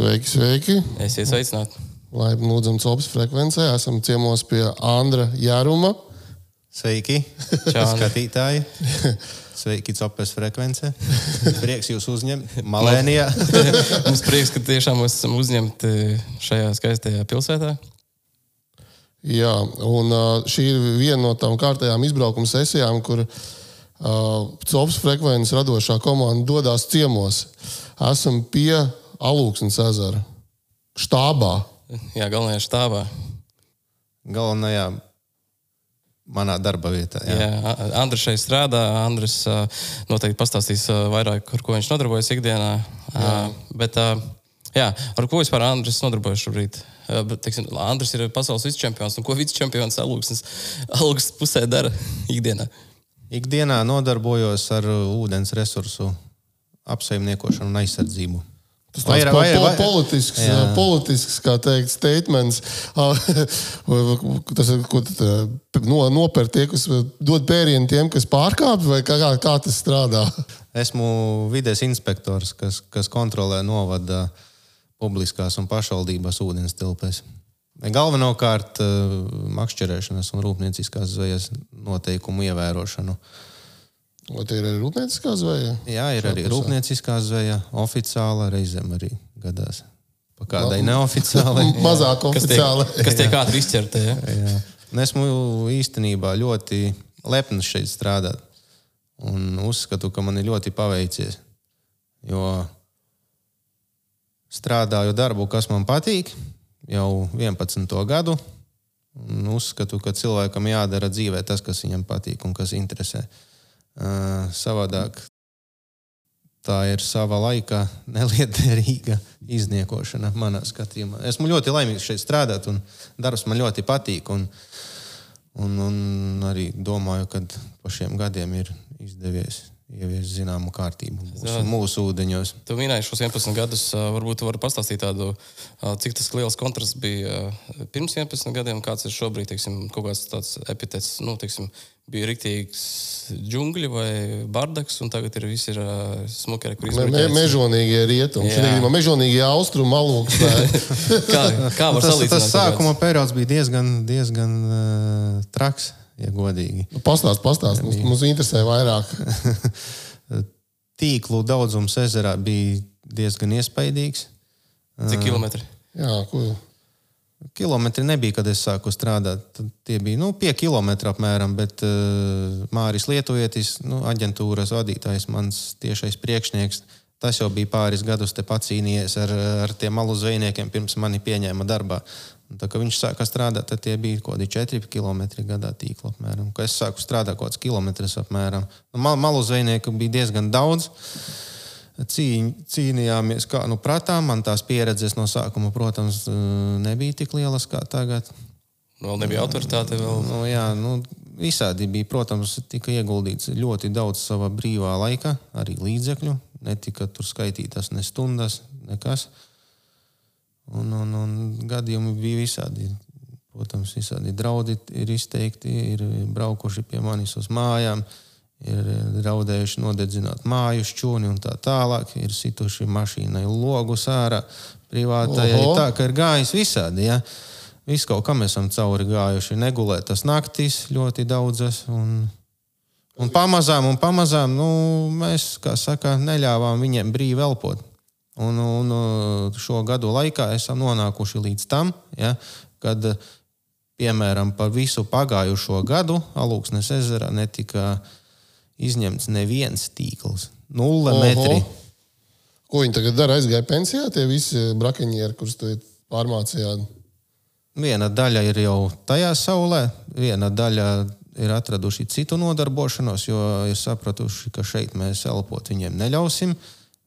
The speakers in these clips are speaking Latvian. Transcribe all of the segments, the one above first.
Sveiki, sveiki! Esiet sveicināti! Laipni lūdzam, Copas frekvencē. Esam ciemos pie Andra Jāruma. Sveiki, Čau, skatītāji! Sveiki, Copas frekvencē! Prieks jūs uzņemt Malēnijā! Mums prieks, ka tiešām mēs esam uzņemti šajā skaistajā pilsētā. Jā, un uh, šī ir viena no tām kārtējām izbraukuma sesijām, kur uh, Copas frekvences radošā komanda dodas ciemos. Esam pie Alūksnes ezera štābā. Jā, galvenajā štābā. Galvenajā manā darba vietā. Jā. Jā, Andris šeit strādā. Andris noteikti pastāstīs vairāk, ar ko viņš nodarbojas ikdienā. Jā. Bet, jā, ar ko vispār Andris nodarbojas šobrīd? Teiksim, Andris ir pasaules vicečempions. un Ko vicečempions Alūksnes pusē dara ikdienā? Ikdienā nodarbojos ar ūdens resursu apsaimniekošanu un aizsardzību. Tas tāds Vairāk- vairāk- vairāk- politisks, Jā. politisks, kā teikt, statements. tas ir no, nopērt tie, kas dod pērienu tiem, kas pārkāpj, vai kā, kā, kā tas strādā? Esmu vides inspektors, kas, kas kontrolē novada publiskās un pašvaldības ūdens tilpēs. Galvenokārt uh, makšķerēšanas un rūpnieciskās zvejas noteikumu ievērošanu. Vai tie ir arī rūpnieciskā zveja? Jā, ir arī pusē. rūpnieciskā zveja, oficiāla, reizēm arī gadās. Pa kādai neoficiālai. Mazāk oficiāli. kas tiek ātri izķerta? Ja? Jā. Un esmu īstenībā ļoti lepns šeit strādāt. Un uzskatu, ka man ir ļoti paveicies. Jo strādāju darbu, kas man patīk, jau 11. gadu. Un uzskatu, ka cilvēkam jādara dzīvē tas, kas viņam patīk un kas interesē. Uh, savādāk tā ir sava laika neliederīga izniekošana manā skatījumā. Esmu ļoti laimīgs šeit strādāt, un darbs man ļoti patīk. Un, un, un arī domāju, ka pa šiem gadiem ir izdevies ieviest zināmu kārtību mūsu, mūsu ūdeņos. Tu minēji šos 11 gadus. Varbūt tu vari pastāstīt tādu, cik tas liels kontrasts bija pirms 11 gadiem, kāds ir šobrīd. Teiksim, kaut kāds tāds epitets, nu, teiksim, bija rīktīgs džungļi vai bardaks, un tagad ir visi ir ā, smukeri, kur Me, me, izbrauc. mežonīgie rietumi, gadījumā mežonīgie austrumu alūks. Kā, kā var Tas, salīdzināt? tas sākuma periods bija diezgan, diezgan uh, traks, ja godīgi. Pastāst, pastāst, mums, mums interesē vairāk. Tīklu daudzums ezerā bija diezgan iespaidīgs. Cik kilometri? Jā, ko? Kilometri nebija, kad es sāku strādāt. Tad Tie bija nu, 5 km apmēram, bet uh, Māris Lietuvietis, nu, aģentūras vadītājs, mans tiešais priekšnieks, tas jau bija pāris gadus pacīnījies ar, ar tiem malu zvejniekiem, pirms mani pieņēma darbā. Un Tā, viņš sāka strādāt, tad tie bija kaut kādi 4 km gadā tīkla apmēram. Kad es sāku strādāt kaut kāds kilometrs apmēram. Nu, mal, malu zvejnieku bija diezgan daudz. Cīņ, cīnījāmies kā nu prātām. Man tās pieredzes no sākuma, protams, nebija tik lielas kā tagad. Vēl nebija autoritāte. Vēl... Nu, jā, nu, visādi bija. Protams, tika ieguldīts ļoti daudz savā brīvā laika, arī līdzekļu. Netika tur skaitītas ne stundas, nekas. Un, un, un gadījumi bija visādi. Protams, visādi draudi ir izteikti, ir braukuši pie manis uz mājām, ir draudējuši nodedzināt māju šķūni un tā tālāk. Ir situši mašīnai logus ārā, privātajai. Oho. Tā kā ir gājis visādi. Ja? Viss kaut kam esam cauri gājuši. Negulētas naktis ļoti daudzas. Un, un pamazām, un pamazām nu, mēs, kā saka, neļāvām viņiem brīvi elpot. Un, un uh, šo gadu laikā esam nonākuši līdz tam, ja, kad, uh, piemēram, par visu pagājušo gadu Alūksnes ezerā netika izņemts neviens tīkls. Nulle Oho. metri. Ko viņi tagad dara? Aizgāja pensijā, tie visi brakeņieri, kurus tu pārmācījāt. Viena daļa ir jau tajā saulē, viena daļa ir atraduši citu nodarbošanos, jo ir sapratuši, ka šeit mēs elpot viņiem neļausim.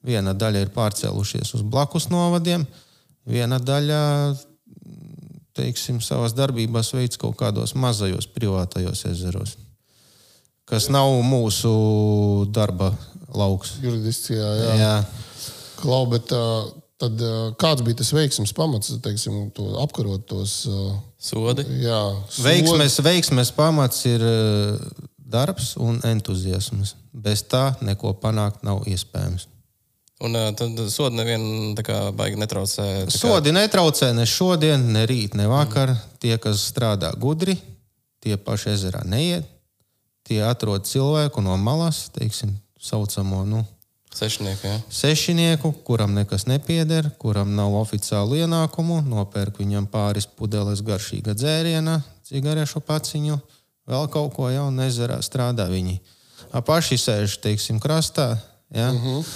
Viena daļa ir pārcēlušies uz blakus novadiem, viena daļa teiksim, savas darbības veids kaut kādos mazajos privātajos ezeros, kas nav mūsu darba lauks. Juridiskajā, jā. Jā. Klau, bet uh, tad uh, kāds bija tas veiksmes pamats, teiksim, to apkarot tos, uh, Sodi. jā, sodi? Veiksmes, veiksmes pamats ir darbs un entuziasms. Bez tā neko panākt nav iespējams. Un tad sodi kā baigi netraucē. kā- Sodi netraucē ne šodien, ne rīt, ne vakar. Mm. Tie, kas strādā gudri, tie paši ezerā neiet. Tie atrod cilvēku no malas, teiksim, saucamo nu, Sešnieki, jā. sešinieku, kuram nekas nepieder, kuram nav oficiālu ienākumu, nopērk viņam pāris pudeles garšīga dzēriena, cigarešu paciņu, vēl kaut ko jaunu ezerā strādā viņi. Paši sēž, teiksim, krastā. Ja? Uh -huh.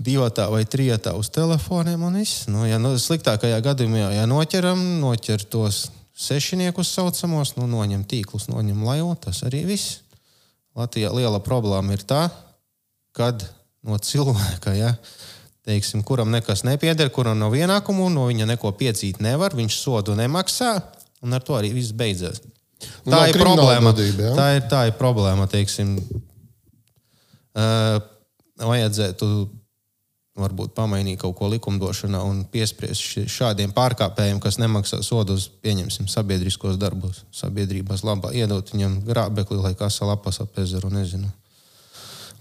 Divatā vai trijotā uz telefoniem un viss. Nu, ja nu, sliktākajā gadījumā, ja noķeram, noķer tos sešiniekus saucamos, nu, noņem tīklus, noņem laivu, tas arī viss. Latvijā liela problēma ir tā, kad no cilvēka, ja, teiksim, kuram nekas nepieder, kuram nav ienākumu, no viņa neko piedzīt nevar, viņš sodu nemaksā, un ar to arī viss beidzas. Nu, Tā ir problēma. darbība, ja? Tā ir, tā ir problēma. Teiksim, uh, vajadzētu varbūt pamainīt kaut ko likumdošanā un piespriest šādiem pārkāpējiem, kas nemaksā sodus, pieņemsim, sabiedriskos darbos, sabiedrības labā, iedot viņam grābekli, lai kā salapas ap ezeru, nezinu.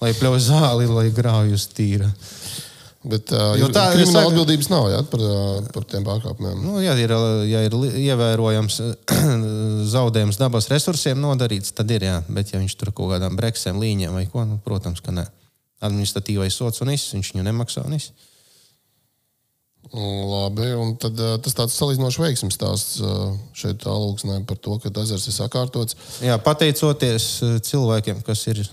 Lai pļauj zāli, lai grāvjus tīra. Bet uh, Jo tā- es saku- atbildības nav ja, par, par tiem pārkāpumiem. Nu, ja ir, ja ir ievērojams zaudējums dabas resursiem nodarīts, tad ir jā. Bet, ja viņš tur kaut kādām breksēm, līņām vai ko, nu, protams, ka nē. Administratīvais sots un viss, viņš viņu nemaksā. Un viss. Labi, un tad, uh, tas tāds salīdzinoši veiksmīgs stāsts uh, šeit tālūksnē par to, ka ezers ir sakārtots. Jā, pateicoties eh, cilvēkiem, kas ir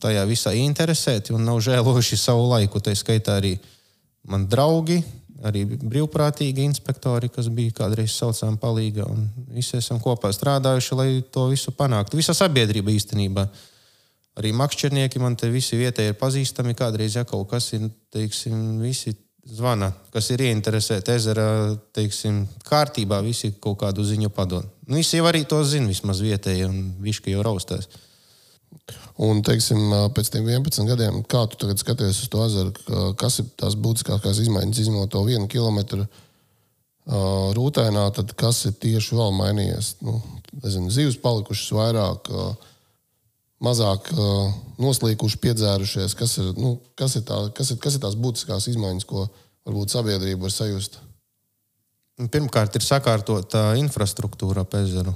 tajā visā interesēti un nav žēlojuši savu laiku, tā skaitā arī man draugi, arī brīvprātīgi inspektori, kas bija kādreiz saucām palīga. un Visi esam kopā strādājuši, lai to visu panāktu. Visa sabiedrība īstenībā. Arī makšķernieki man te visi vietēji ir pazīstami. Kādreiz, ja kaut kas ir, teiksim, visi zvana, kas ir ieinteresēti ezera teiksim, kārtībā, visi kaut kādu ziņu padod. Nu, Visi jau arī to zina, vismaz vietēji, un viņš jau raustās. Un, teiksim, pēc tiem 11 gadiem, kā tu tagad skaties uz to ezeru, ka- kas ir tās būtiskākās izmaiņas, izņemot to vienu kilometru uh, rūtēnā, tad kas ir tieši vēl mainījies? Nu, nezinu, zivs palikušas vairāk, uh, mazāk uh, noslīkuši, piedzērušies. Kas ir, nu, kas, ir tā, kas, ir, kas ir tās būtiskās izmaiņas, ko varbūt sabiedrība var sajust? Un Pirmkārt, ir sakārtota infrastruktūra ap ezeru.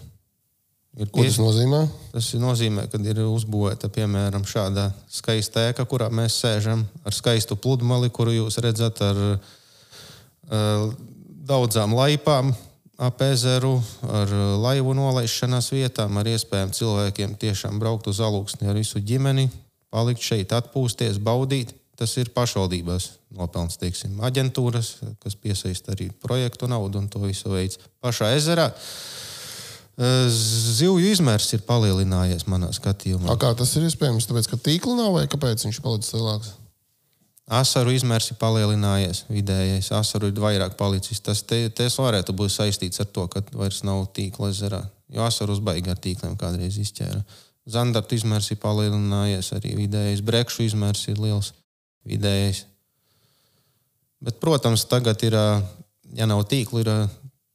Ir Ko tas nozīmē? Tas nozīmē, ka ir uzbūvēta piemēram šāda skaista ēka, kurā mēs sēžam ar skaistu pludmali, kuru jūs redzat ar uh, daudzām laipām ap ezeru, ar laivu nolaišanās vietām, ar iespējām cilvēkiem tiešām braukt uz alūksni ar visu ģimeni, palikt šeit, atpūsties, baudīt. Tas ir pašvaldībās nopelns, teiksim, aģentūras, kas piesaista arī projektu naudu un to visu veids. Pašā ezerā eh, zivju izmērs ir palielinājies manā skatījumā. A, kā tas ir iespējams? Tāpēc, ka tīkla nav vai kāpēc viņš ir palicis lielāks? Asaru izmērs ir palielinājies, vidējais asaru ir vairāk palicis. Tas te, tas varētu būt saistīts ar to, ka vairs nav tīkla ezerā. Jo asaru uzbaigi ar tīkliem kādreiz izķēra. Zandarta izmērs ir palielinājies, arī vidējais brekšu izmērs ir liels. Vidējais. Bet, protams, tagad ir, ja nav tīkla, ir ā,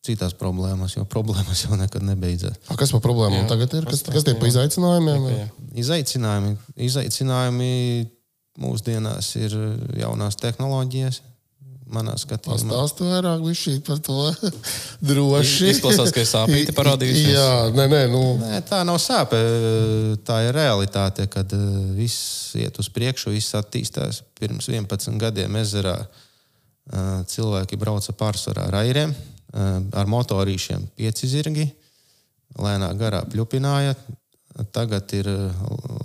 citas problēmas, jo problēmas jau nekad nebeidzas. A, kas par problēmām Jā, tagad ir? Kas, kas tie pa jā. izaicinājumiem? Jā. Izaicinājumi, izaicinājumi mūsdienās ir jaunās tehnoloģijas. Manā skatījumā, Pastāstu vairāk bišķī par to droši. Izklausās, ka ir sāpīte parādījusies. Jā, nē, nē, nu, Nē, tā nav sāpe. Tā ir realitāte, kad eh, viss iet uz priekšu, viss attīstās. Pirms 11 gadiem ezerā eh, cilvēki brauca pārsvarā ar airiem, eh, ar motorīšiem, pieci zirgi, lēnā garā pļupināja. Tagad ir eh,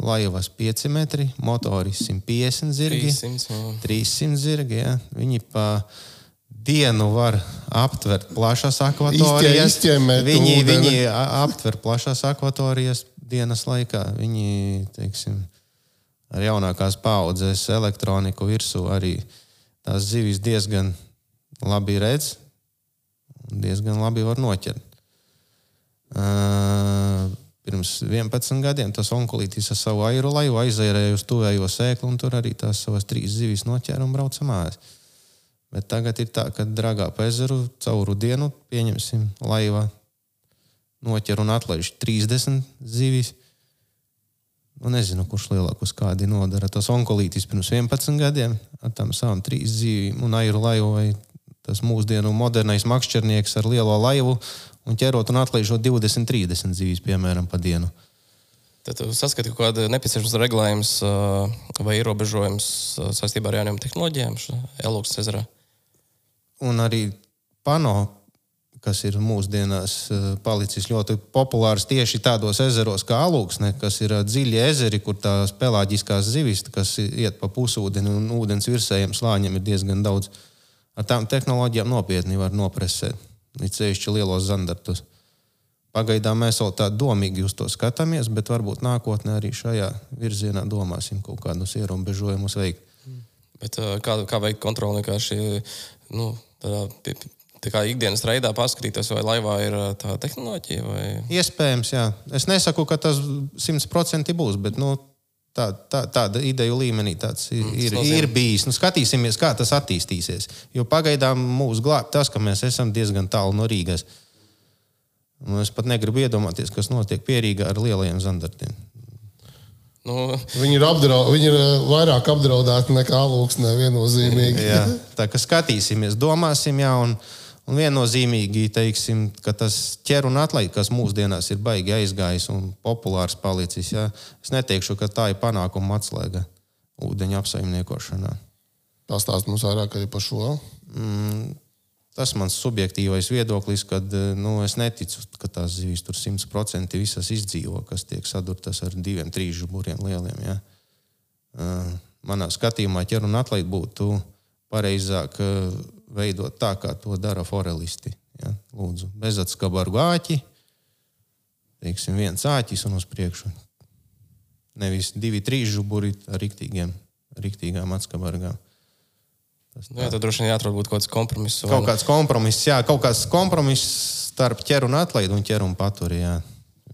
laivas 5 metri, motoris 150 zirgi. 300, jā. 300 zirgi. Ja? Viņi pa dienu var aptvert plašas akvatorijas. izķemmēt Viņi, viņi aptver plašas akvatorijas dienas laikā. Viņi teiksim, ar jaunākās paudzes elektroniku virsū arī tās zivis diezgan labi redz un diezgan labi var noķert. Uh, Pirms 11 gadiem tas onkulītis ar savu airu laivu aizērēja uz tuvējo sēklu, un tur arī tās savas trīs zivis noķēra un brauca mājās. Bet tagad ir tā, ka dragā pa ezeru cauru dienu pieņemsim laiva noķer un atlaiž 30 zivis. Nu, nezinu, kurš lielākos kādi nodara. Tas onkolītis pirms 11 gadiem ar tām savām trīs zīvīm un airu laivu vai tas mūsdienu modernais makšķernieks ar lielo laivu un ķerot un atlaižot 20, 30 zīves, piemēram, pa dienu. Tad jūs saskatāt, ka kāda nepieciešams regulējums uh, vai ierobežojums uh, saistībā ar jaunām tehnoloģijām Elūks ezerā. Un arī pano, kas ir mūsdienās uh, palicis ļoti populārs tieši tādos ezeros kā Alūksne, kas ir dziļi ezeri, kur tās pelāģiskās zivis, kas iet pa pusūdeni un ūdens virsējiem slāņiem ir diezgan daudz. Ar tām tehnoloģijām nopietni var nopresēt, līdz sevišķi lielos zandartus. Pagaidām mēs vēl tā domīgi uz to skatāmies, bet varbūt nākotnē arī šajā virzienā domāsim kaut kādus ierobežojumus veikt. Bet, kā, kā veikt kontroli vienkārši nu, tādā, tā kā ikdienas veidā paskatīties, vai laivā ir tā tehnoloģija? Vai... Iespējams, jā. Es nesaku, ka tas simtprocentīgi būs, bet nu, tā, tā, tāda ideja līmenī tāds ir, mm, ir, ir bijis. Nu, skatīsimies, kā tas attīstīsies. Jo pagaidām mūs glābj tas, ka mēs esam diezgan tālu no Rīgas. Un es pat negribu iedomāties, kas notiek pierīgā ar lielajiem zandartiem. Nu. Viņi, ir apdraud, viņi ir eh, vairāk apdraudēti nekā alūksnē, viennozīmīgi. jā, tā kā skatīsimies, domāsim, jā, un, un viennozīmīgi teiksim, ka tas ķer un atlaid, kas mūsdienās ir baigi aizgājis un populārs palicis. Jā. Es neteikšu, ka tā ir panākuma atslēga ūdeņa apsaimniekošanā. Pastāst mums vairāk par šo. Mm, Tas mans subjektīvais viedoklis, kad nu, es neticu, ka tās zivs tur simtprocentīgi visas izdzīvo, kas tiek sadurtas ar diviem, trīs žuburiem lieliem. Ja? Eh, manā skatījumā ķer un atlaid būtu pareizāk eh, veidot tā, kā to dara forelisti. Ja? Lūdzu, bezatskabaru āķi, teiksim, viens āķis un uz priekšu. Nevis divi, trīs žuburi ar riktīgiem, riktīgām atskabargām. Tas nu, jā, tad droši vien jāatrod kaut kāds kompromiss. Kaut kāds kompromiss, jā, kaut kāds kompromiss starp ķeru un atlaidu un ķeru un paturi. Jā.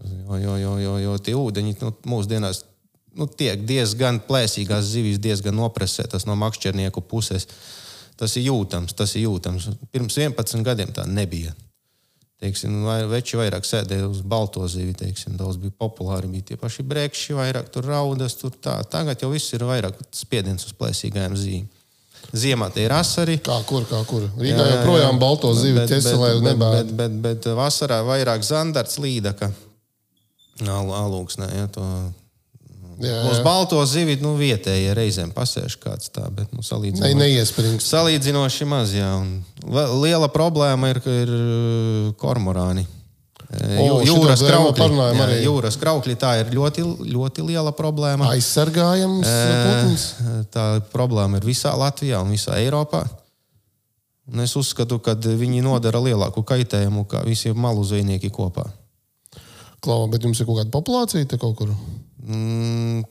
Jo, jo, jo, jo, jo tie ūdeņi nu, mūsdienās nu, tiek diezgan plēsīgās zivis, diezgan nopresētas no makšķernieku puses. Tas ir jūtams, tas ir jūtams. Pirms 11 gadiem tā nebija. Teiksim, vai, veči vairāk sēdēja uz balto zivi, teiksim, daudz bija populāri, bija tie paši brēkšķi, vairāk tur raudas, tur tā. Tagad jau viss ir vairāk spiediens uz plēsīgajām zīmēm. Ziemā tie ir asari. Kā kur, kā kur. Rīgā jā, joprojām balto zivi ķeselē un nebēr. Bet, bet, bet, bet vasarā vairāk zandarts līdaka. Alūksnē, ja, to Jā, jā. Uz balto zivi nu, vietējie reizēm pasēž kāds tā, bet nu, salīdzinoši, ne, neiesprings. salīdzinoši maz. Jā, liela problēma ir, ir kormorāni. O, jūras kraukļi, jā, jūras kraukļi tā ir ļoti, ļoti liela problēma. Aizsargājams putns. Tā problēma ir visā Latvijā un visā Eiropā. Un es uzskatu, ka viņi nodara lielāku kaitējumu nekā visi malu zvejnieki kopā. Klau, bet jums ir kaut kāda populācija te kaut kur? Mm,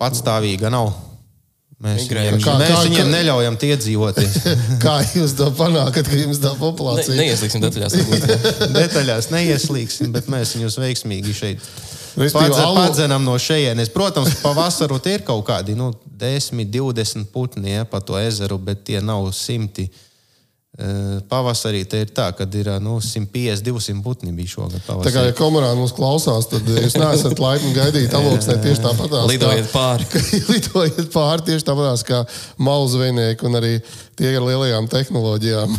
patstāvīga nav. Mēs viņiem, kā, mēs kā, viņiem kā, neļaujam tie dzīvot. kā jūs to panākat, ka jums tā populācija ne, neieslīgsim detaļās? detaļās neieslīgsim, bet mēs viņus veiksmīgi šeit padzenam no šejienes. Protams, pavasaru tie ir kaut kādi nu, 10, 20 putni ja, pa to ezeru, bet tie nav simti. Uh, Pavasarī ir tā, ka ir nu, 150, 200 putni bija šogad. Pavasarī. Tā kā ja komandā mūs klausās, tad jūs neesat laipni gaidīt aloksnē tieši tāpat. Lidojiet pāri. lidojiet pāri tieši tāpat kā malu zvejnieki un arī tie ar lielajām tehnoloģijām.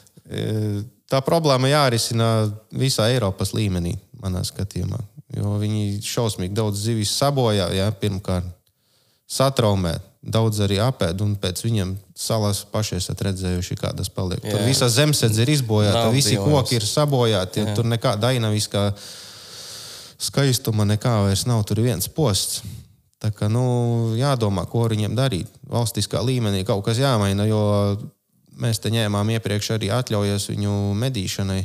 tā problēma jārisina visā Eiropas līmenī, manā skatījumā. Jo viņi šausmīgi daudz zivis sabojā, ja, pirmkārt, satraumē daudz arī apēd, un pēc viņiem salās paši esat redzējuši, kādas paliek. Jā. Tur visa zemesēdze ir izbojāta, Nav visi bijos. koki ir sabojāti, jā. tur nekā dainaviskā skaistuma nekā vairs nav, tur ir viens posts. Tā kā nu, jādomā, ko viņiem darīt. Valstiskā līmenī kaut kas jāmaina, jo mēs te ņēmām iepriekš arī atļaujas viņu medīšanai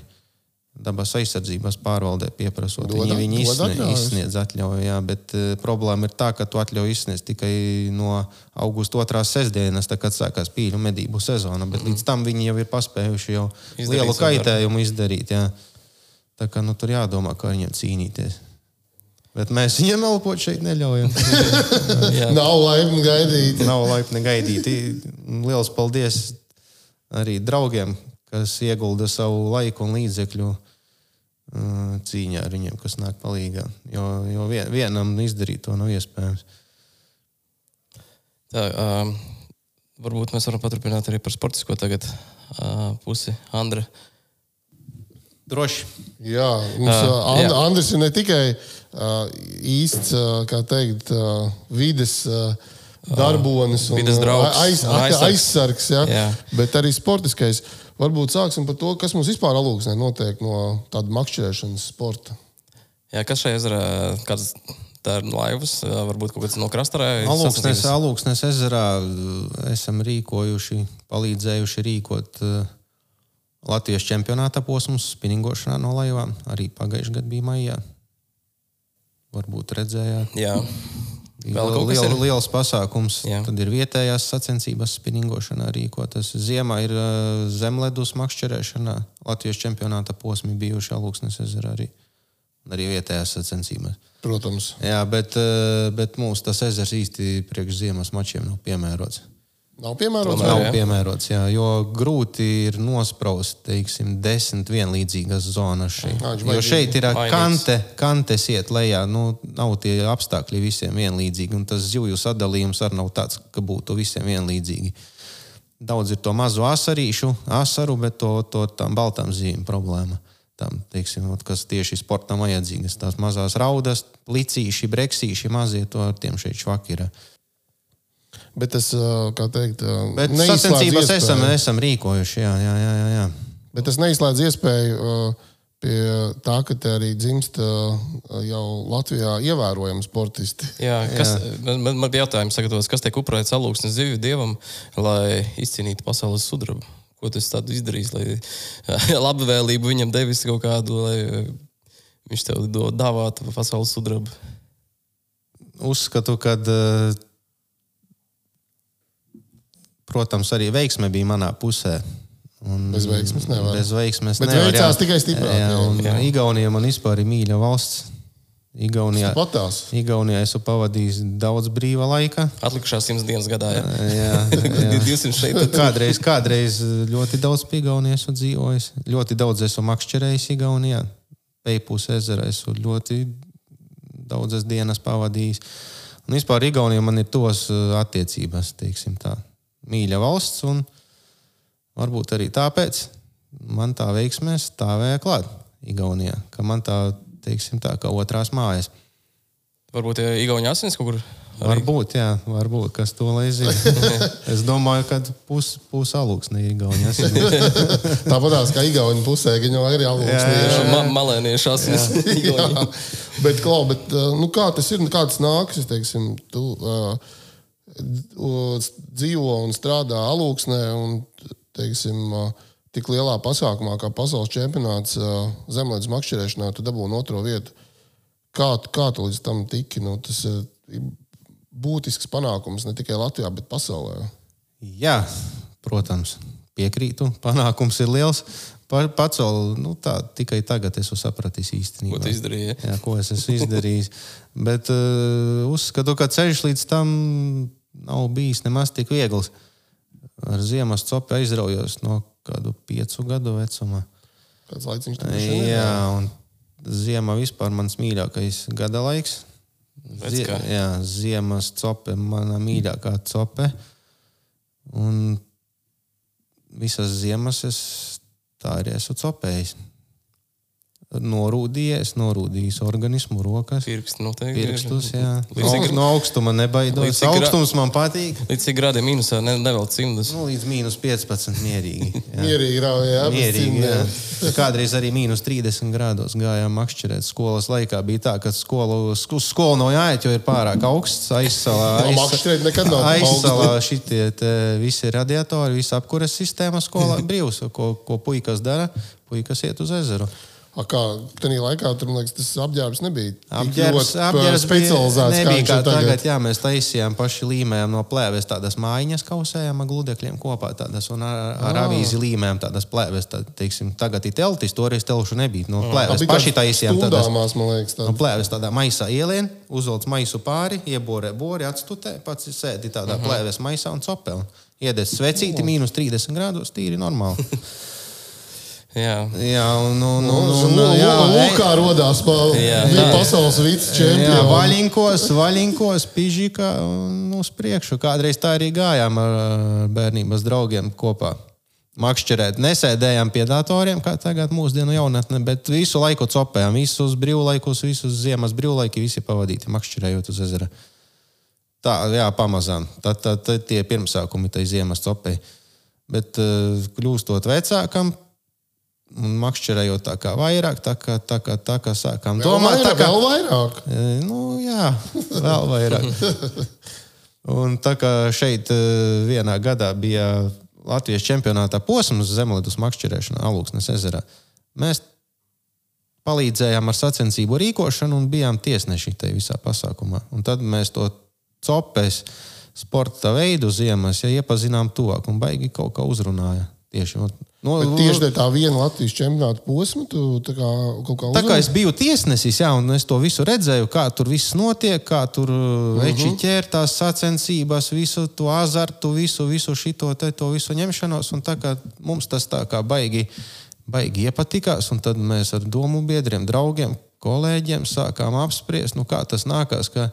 dabas aizsardzības pārvaldē pieprasot. Dod, viņi viņi izsniedz, izsniedz atļauju, jā, bet uh, problēma ir tā, ka to atļauju izsniedz tikai no augusta otrās sestdienas, tā, kad sākās pīļu medību sezona. Bet mm. līdz tam viņi jau ir paspējuši jau Izdarīt lielu kaitējumu izdarīt. Jā. Tā kā nu, tur jādomā, kā viņiem cīnīties. Bet mēs viņiem elpot šeit neļaujam. Nav laipni gaidīt. Nav laipni gaidīt. Lielas paldies arī draugiem, kas iegulda savu laiku un līdzekļu uh, cīņā ar viņiem, kas nāk palīdzīgā. Jo, jo vien, vienam izdarīt to nav iespējams. Tā, um, varbūt mēs varam paturpināt arī par sportisko tagad uh, pusi. Andra, Droši. Jā, mums, Uh, uh, And, jā. Andris ir ne tikai uh, īsts, uh, kā teikt, uh, vides uh, darbonis un vides draugs uh, aiz, un aizsargs. ja? Jā. bet arī sportiskais. Varbūt sāksim par to, kas mums vispār alūksnē notiek no tāda makšķerēšanas sporta. jā, kas šajā ezerā, kāds tā ir laivas, uh, varbūt kaut kāds no krastarē? Alūksnes, Alūksnes ezerā uh, esam rīkojuši, palīdzējuši rīkot uh, Latvijas čempionāta posmus spinningošanā no laivām. Arī pagājušajā gadā bija maijā. Varbūt redzējāt. Jā, Liel, ir? liels pasākums. Jā. Tad ir vietējās sacensības spinningošanā rīkotas. Ziemā ir zemledus makšķerēšanā. Latvijas čempionāta posmi bijuši Alūksnes ezerā arī. Arī vietējās sacensības. Protams, Jā, bet, bet mums tas ezers īsti priekš ziemas mačiem nav piemērots. Nav piemērots. Tomēr, Nav jā. piemērots, jā, jo grūti ir nospraust, teiksim, desmit vienlīdzīgas zonas šeit. Ā, viņš Jo šeit ir kante, kantes iet lejā, nu, nav tie apstākļi visiem vienlīdzīgi, un tas zivju sadalījums arī nav tāds, ka būtu visiem vienlīdzīgi. Daudz ir to mazo asarīšu, asaru, bet to, to tām baltām zīmēm problēma. Tam, teiksim, kas tieši sportam vajadzīgas. Tās mazās raudas, licīši, breksīši, mazie, to ar tiem šeit švaki ir. Bet tas, uh, kā teikt, uh, Bet sacensībās esam, esam rīkojuši. Jā, jā, jā, jā, jā. Bet tas neizslēdz iespēju uh, pie tā, ka te arī dzimst uh, jau Latvijā ievērojami sportisti. Jā, kas, man, man- man bija jautājums, sagatavots, kas tiek upurēts alūksnes zivju dievam, lai izcīnītu pasaules sudrabu? Ko tas tādu izdarīs, lai labvēlību viņam devis kaut kādu, lai viņš tev do- dāvātu pasaules sudrabu? Uzskatu, ka, eh, protams, arī veiksme bija manā pusē. Un Bez veiksmes nevar. Bez veiksmes Bet nevar, veicās jā. tikai stiprāk, Jā, un Jā. Igaunija man vispār ir mīļa valsts. Igaunijā. Igaunijā esmu pavadījis daudz brīva laika. Atlikušās simts dienas gadā, jā. Jā, jā. 200 šeit. Kādreiz, kādreiz ļoti daudz pie Igaunijas esmu dzīvojis. Ļoti daudz esmu makšķerējis Igaunijā. Pēpūs ezerā esmu ļoti daudzas dienas pavadījis. Un vispār Igaunija man ir tos attiecības, teiksim tā. Mīļa valsts varbūt arī tāpēc man tā veiksmē stāvēja klāt Igaunijā, ka man tā, teiksim tā, kā otrās mājas. Varbūt ja Igaunija asins kaut kur. arī- Varbūt, jā, varbūt, kas to lai zina. es domāju, ka pus, pus alūksne ir Igaunijas. Tāpat kā Igaunijas pusē, viņa jau ir jālūdz. Ma malēniešu asins. Jā, bet, klau, bet uh, nu, kā tas ir? Kā tas nākas? Teiksim, tu uh, dzīvo un strādā alūksnē un teiksim, tik lielā pasākumā kā pasaules čempionāts zemlētas makšķerēšanā, tu dabūji otro vietu. Kā, kā tu līdz tam tiki? Nu, tas ir būtisks panākums ne tikai Latvijā, bet pasaulē. jā, protams, piekrītu. Panākums ir liels. Pa- Pats vēl nu, tā, tikai tagad esmu sapratis Ko īstenībā. tu izdarīji? Jā, ko es esmu izdarījis. Bet uh, uzskatu, ka ceļš līdz tam nav bijis nemaz tik viegls. Ar ziemas copu aizraujos no kādu piecu gadu vecuma. Laiks viņš tam ir? Jā, un ziema vispār mans mīļākais gada laiks. Kā. jā, ziemas cope, mana mīļākā cope. Un visas ziemas es tā arī esmu copējis. Norūdījies, norūdījis organismu, rokas, Pirksti noteikti. pirkstus. Jā. Līdz cik, no augstuma nebaidos. Līdz cik Augstums man patīk. līdz cik grādiem mīnusā ne, nevēl cimdus. Nu, līdz mīnus 15 mierīgi. Jā. Mierīgi rauja, jā, bez Mierīgi, jā. Kādreiz arī mīnus 30 grādos gājām makšķerēt. Skolas laikā bija tā, ka skolu, sku- skolu no jāiet, jo ir pārāk augsts. Aizsalā, No makšķerēt nekad nav aizsalā šitie te visi radiatori, visa apkures sistēma skolā brīvs. Ko, ko puikas dara? Puikas iet uz ezeru. A Kā tajā laikā tur, liekas, tas apģērbs nebija Apģērbs, apģērbs specializēts. bija, nebija viņš kā ir tagad. Jā, mēs taisījām paši līmējām no plēves tādas mājiņas, kausējām ar gludekļiem kopā tādas un ar, ar avīzi līmējām tādas plēves. Tā, teiksim, tagad ir teltis, toreiz telšu nebija. No plēves paši taisījām tādas. Stūdāmās, man liekas, No tādas. plēves tādā maisā ielien, uzvelc maisu pāri, ieborē bori, atstutē, pats sēdi tādā uh -huh. plēves maisā un copē. un Iedēs svecīti, mīnus 30 grādos, tīri normāli. Jā, Jā, un, un, un, Un, un, jā, Lūkā radās pa, pasaules Jā, vicečempions. vaļinkos, vaļinkos, pižīkā un uz priekšu. Kādreiz tā arī gājām ar ar bērnības draugiem kopā. Makšķerēt, nesēdējām pie datoriem, kā tagad mūsdienu jaunatne, bet visu laiku copējām, visus brīvlaikus, visus ziemas brīvlaiki, visi pavadīti, makšķerējot uz ezera. Tā, jā, pamazām. Tad, tie pirmsākumi tai ziemas copei. Bet uh, kļūstot vecākam, un makšķerējot tā kā vairāk, tā kā, tā kā, tā kā sākām Vēl domāt, tā vairāk, kā, vēl vairāk. E, Nu, jā, vēl vairāk. Un tā kā šeit e, vienā gadā bija Latvijas čempionātā posms zemledus makšķerēšanā Alūksnes ezerā, mēs palīdzējām ar sacensību rīkošanu un bijām tiesneši tajā visā pasākumā. Un tad mēs to copēs sporta veidu ziemas, ja iepazinām tuvāk un baigi kaut kā uzrunāja. Tieši, un- no, Bet tieši dēļ tā viena Latvijas čempionāta posma, tu tā kā kaut kā Tā kā uzvari? es biju tiesnesis, jā, un es to visu redzēju, kā tur viss notiek, kā tur uh, veči ķēr tās sacensības, visu to azartu, visu, visu šito, te, to visu ņemšanos. Un tā kā mums tas tā kā baigi, baigi iepatikās, un tad mēs ar domu biedriem, draugiem, kolēģiem sākām apspriest, nu kā tas nākās, ka,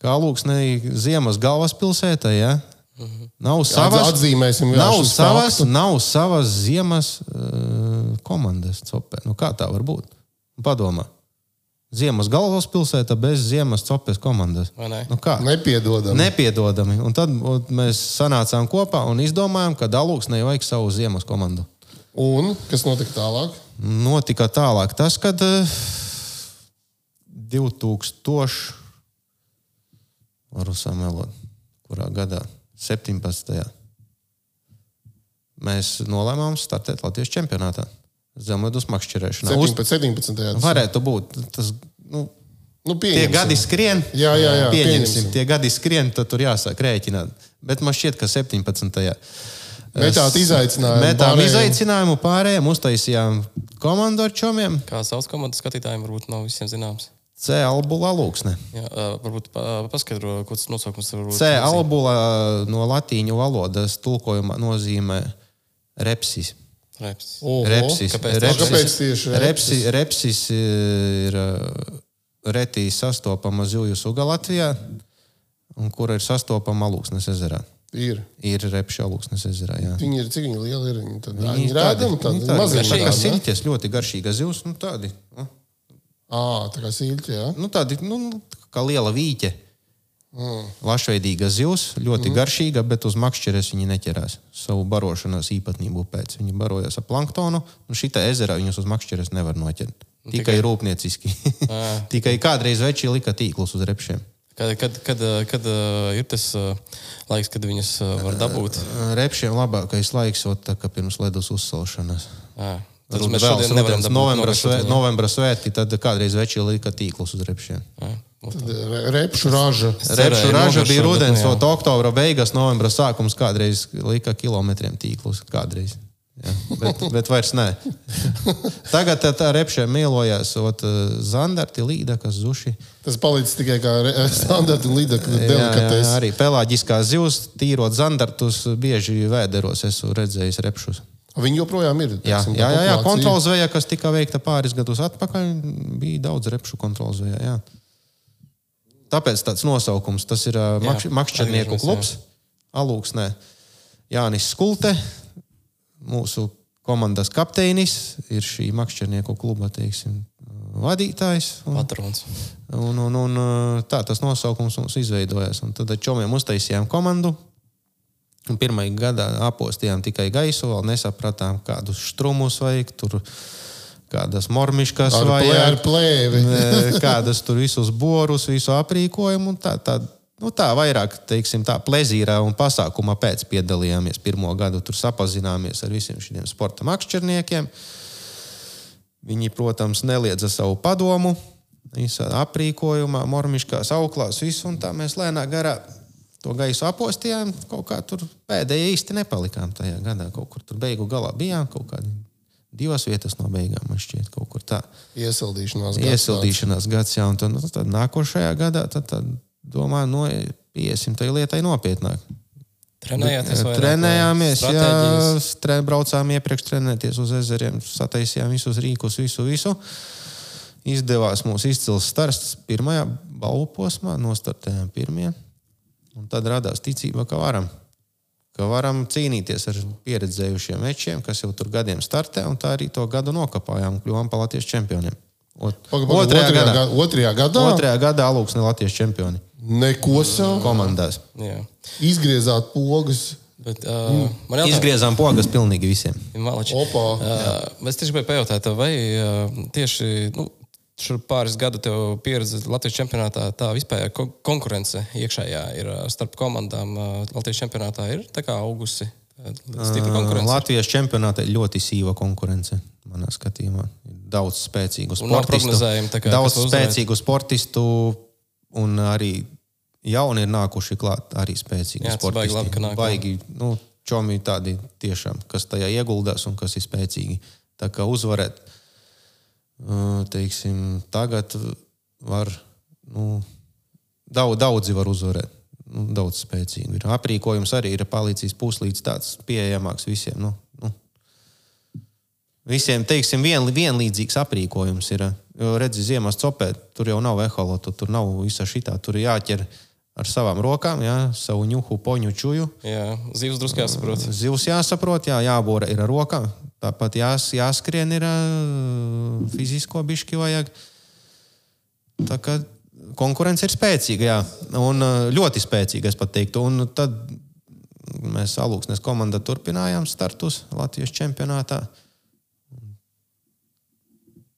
kā lūksnei ziemas galvaspilsētā, ja? Nav savas, atzīmēsim nav savas, nav savas ziemas uh, komandas copē. Nu, kā tā var būt? Padomā. Ziemas galvaspilsēta bez ziemas copes komandas. vai ne? Nu, kā? Nepiedodam. Nepiedodami. Un tad un mēs sanācām kopā un izdomājām, ka Dalūksnei vajag savu ziemas komandu. Un kas notika tālāk? Notika tālāk tas, kad eh, 2000. Varu samelot, kurā gadā? 17. Mēs nolēmām startēt Latvijas čempionātā. Zemledus makšķerēšanā. Uz, 17. 17. varētu būt tas. Nu, Nu, Tie gadi skrien. Jā, jā, jā, pieņemsim. pieņemsim. Tie gadi skrien, tad tur jāsāk rēķināt. Bet man šķiet, ka 17. Metāt izaicinājumu Metām pārējiem. izaicinājumu pārējiem, uztaisījām komandu ar čomiem. Kā sauc komandas skatītājiem, varbūt nav visiem zināms. C. Albula Lūksne. Jā, varbūt pa- paskaidro, ko tas nosaukums būt. C. Albula no latīņu valodas tulkojuma nozīmē repsis. Reps. Oho. Repsis. Kāpēc tieši Kāpēc tieši repsis, repsis ir uh, retī sastopama zivju suga Latvijā, un kura ir sastopama Lūksnes ezerā. Ir. Ir repša Lūksnes ezerā. Jā. Viņi ir cik viņi lieli ir. Viņi, tad, Viņi viņi ir rādami, tādi viņi tādi mazi. garšīgi, kā siļķes, ļoti garšīga zivs. Nu, tādi, nu, Ā, tā kā sīļķi, jā. nu, tādi nu, kā liela vīķe. Mm. Lašveidīga zivs, ļoti mm. garšīga, bet uz makšķeres viņi neķerās. Savu barošanās īpatnību pēc. Viņi barojas ar planktonu, un šī ezera viņus uz makšķeres nevar noķert. Tikai, tikai- rūpnieciski. tikai kādreiz veči lika tīklus uz repšiem. Kad, kad, kad, kad ir tas laiks, kad viņas var dabūt? Repšiem labākais laiks ir tā, pirms ledus uzsalšanas. Jā. Tad mēs vēl šodien nevaram dabūt novembra, novērst svē, novembra svētki, tad kādreiz veči lika tīklus uz repšiem. Repšu raža. Repšu raža bija rudens, un oktobra beigas, novembra sākums kādreiz lika kilometriem tīklus. Kādreiz. Jā, bet, bet vairs nē. Tagad tā, repšē mīlojās ot, zandarti, līdakas, zuši. Tas palicis tikai kā standarta jā, delikates. arī pelāģiskā zivs, tīrot zandartus, bieži vēderos esmu redzējis repšus. Viņi joprojām ir. Jā, teiksim, jā, jā, jā kontrols vējā, kas tika veikta pāris gadus atpakaļ, bija daudz repšu kontrols vējā. Jā. Tāpēc tāds nosaukums, tas ir uh, makš, makšķernieku klubs, Alūksnē. Jānis Skulte, mūsu komandas kapteinis, ir šī makšķernieku kluba teiksim, vadītājs. Un, Patrons. un, un, un tā tas nosaukums mums izveidojās. Un tad ar čomiem uztaisījām komandu. Pirmajā gadā apostījām tikai gaisu, vēl nesapratām, kādus strumus vajag, tur kādas mormiškas vajag, plēvi. kādas tur visus borus, visu aprīkojumu. Tā, tā, nu, tā vairāk, teiksim, tā plezīrā un pasākuma pēc piedalījāmies. Pirmo gadu tur sapazināmies ar visiem šiem sporta makšķerniekiem. Viņi, protams, neliedza savu padomu, visā aprīkojumā, mormiškās auklās, visu, un tā mēs lēnā garā to gaisu apostījām. Kaut kā tur pēdējā īsti nepalikām tajā gadā. Kaut kur tur beigu galā bijām, kaut kādi divas vietas no beigām, man šķiet, kaut kur tā. Iesildīšanās. gads Iesildīšanās gads, jā, un tad, nu, tad nākošajā gadā, tad, tad domāju, no, iesim tai lietai nopietnāk. Trenējāties vairāk, Trenējāmies, vai jā, tre, braucām iepriekš trenēties uz ezeriem, sataisījām visus rīkus, visu, visu. Izdevās mums izcils starts pirmajā balvu posmā, nostartējām pirmie. Un tad radās ticība, ka varam. Ka varam cīnīties ar pieredzējušiem večiem, kas jau tur gadiem startē, un tā arī to gadu nokāpājām un kļuvām par Latvijas čempioniem. Ot, Paga, paga, otrajā, gadā, ga- otrajā gadā? otrajā gadā Alūksne Latvijas čempioni Neko sev. komandās. Jā. Izgriezāt pogas. Bet, uh, man jautā, Izgriezām pogas pilnīgi visiem. Malači. Opā. Uh, es tieši gribēju pajautāt, vai uh, tieši nu, šur pāris gadu tev pieredze Latvijas čempionātā, tā vispār ko konkurence iekšējā ir starp komandām. Latvijas čempionātā ir tā kā augusi stipra konkurence. Latvijas čempionātā ir ļoti sīva konkurence. Manā skatījumā ir daudz spēcīgu sportistu. kā, daudz spēcīgu sportistu un arī jauni ir nākuši klāt. Arī spēcīgi Jā, tas baigi sportisti. labi. Baigi, nu, čomi tādi tiešām, kas tajā ieguldās un kas ir spēcīgi. Tā kā uzvarēt, teiksim, tagad var, nu, daudz, daudzi var uzvarēt. Nu, daudz spēcīgi ir. Aprīkojums arī ir palicis puslīdz tāds pieejamāks visiem. Nu, nu. Visiem, teiksim, vien, vienlīdzīgs aprīkojums ir. Jo, redzi, ziemas copē, tur jau nav eholotu, tur nav visa šitā. Tur jāķer ar savām rokām, jā, savu ņuhu, poņu, čuju. Jā, zivs drusku jāsaprot. Zivs jāsaprot, jā, jābora ir ar rokām. Tāpat jās, jāskrien ir fizisko bišķi vajag. Tā kā konkurence ir spēcīga, jā. Un ļoti spēcīga, es pat teiktu. Un tad mēs alūksnes komanda turpinājām startus Latvijas čempionātā.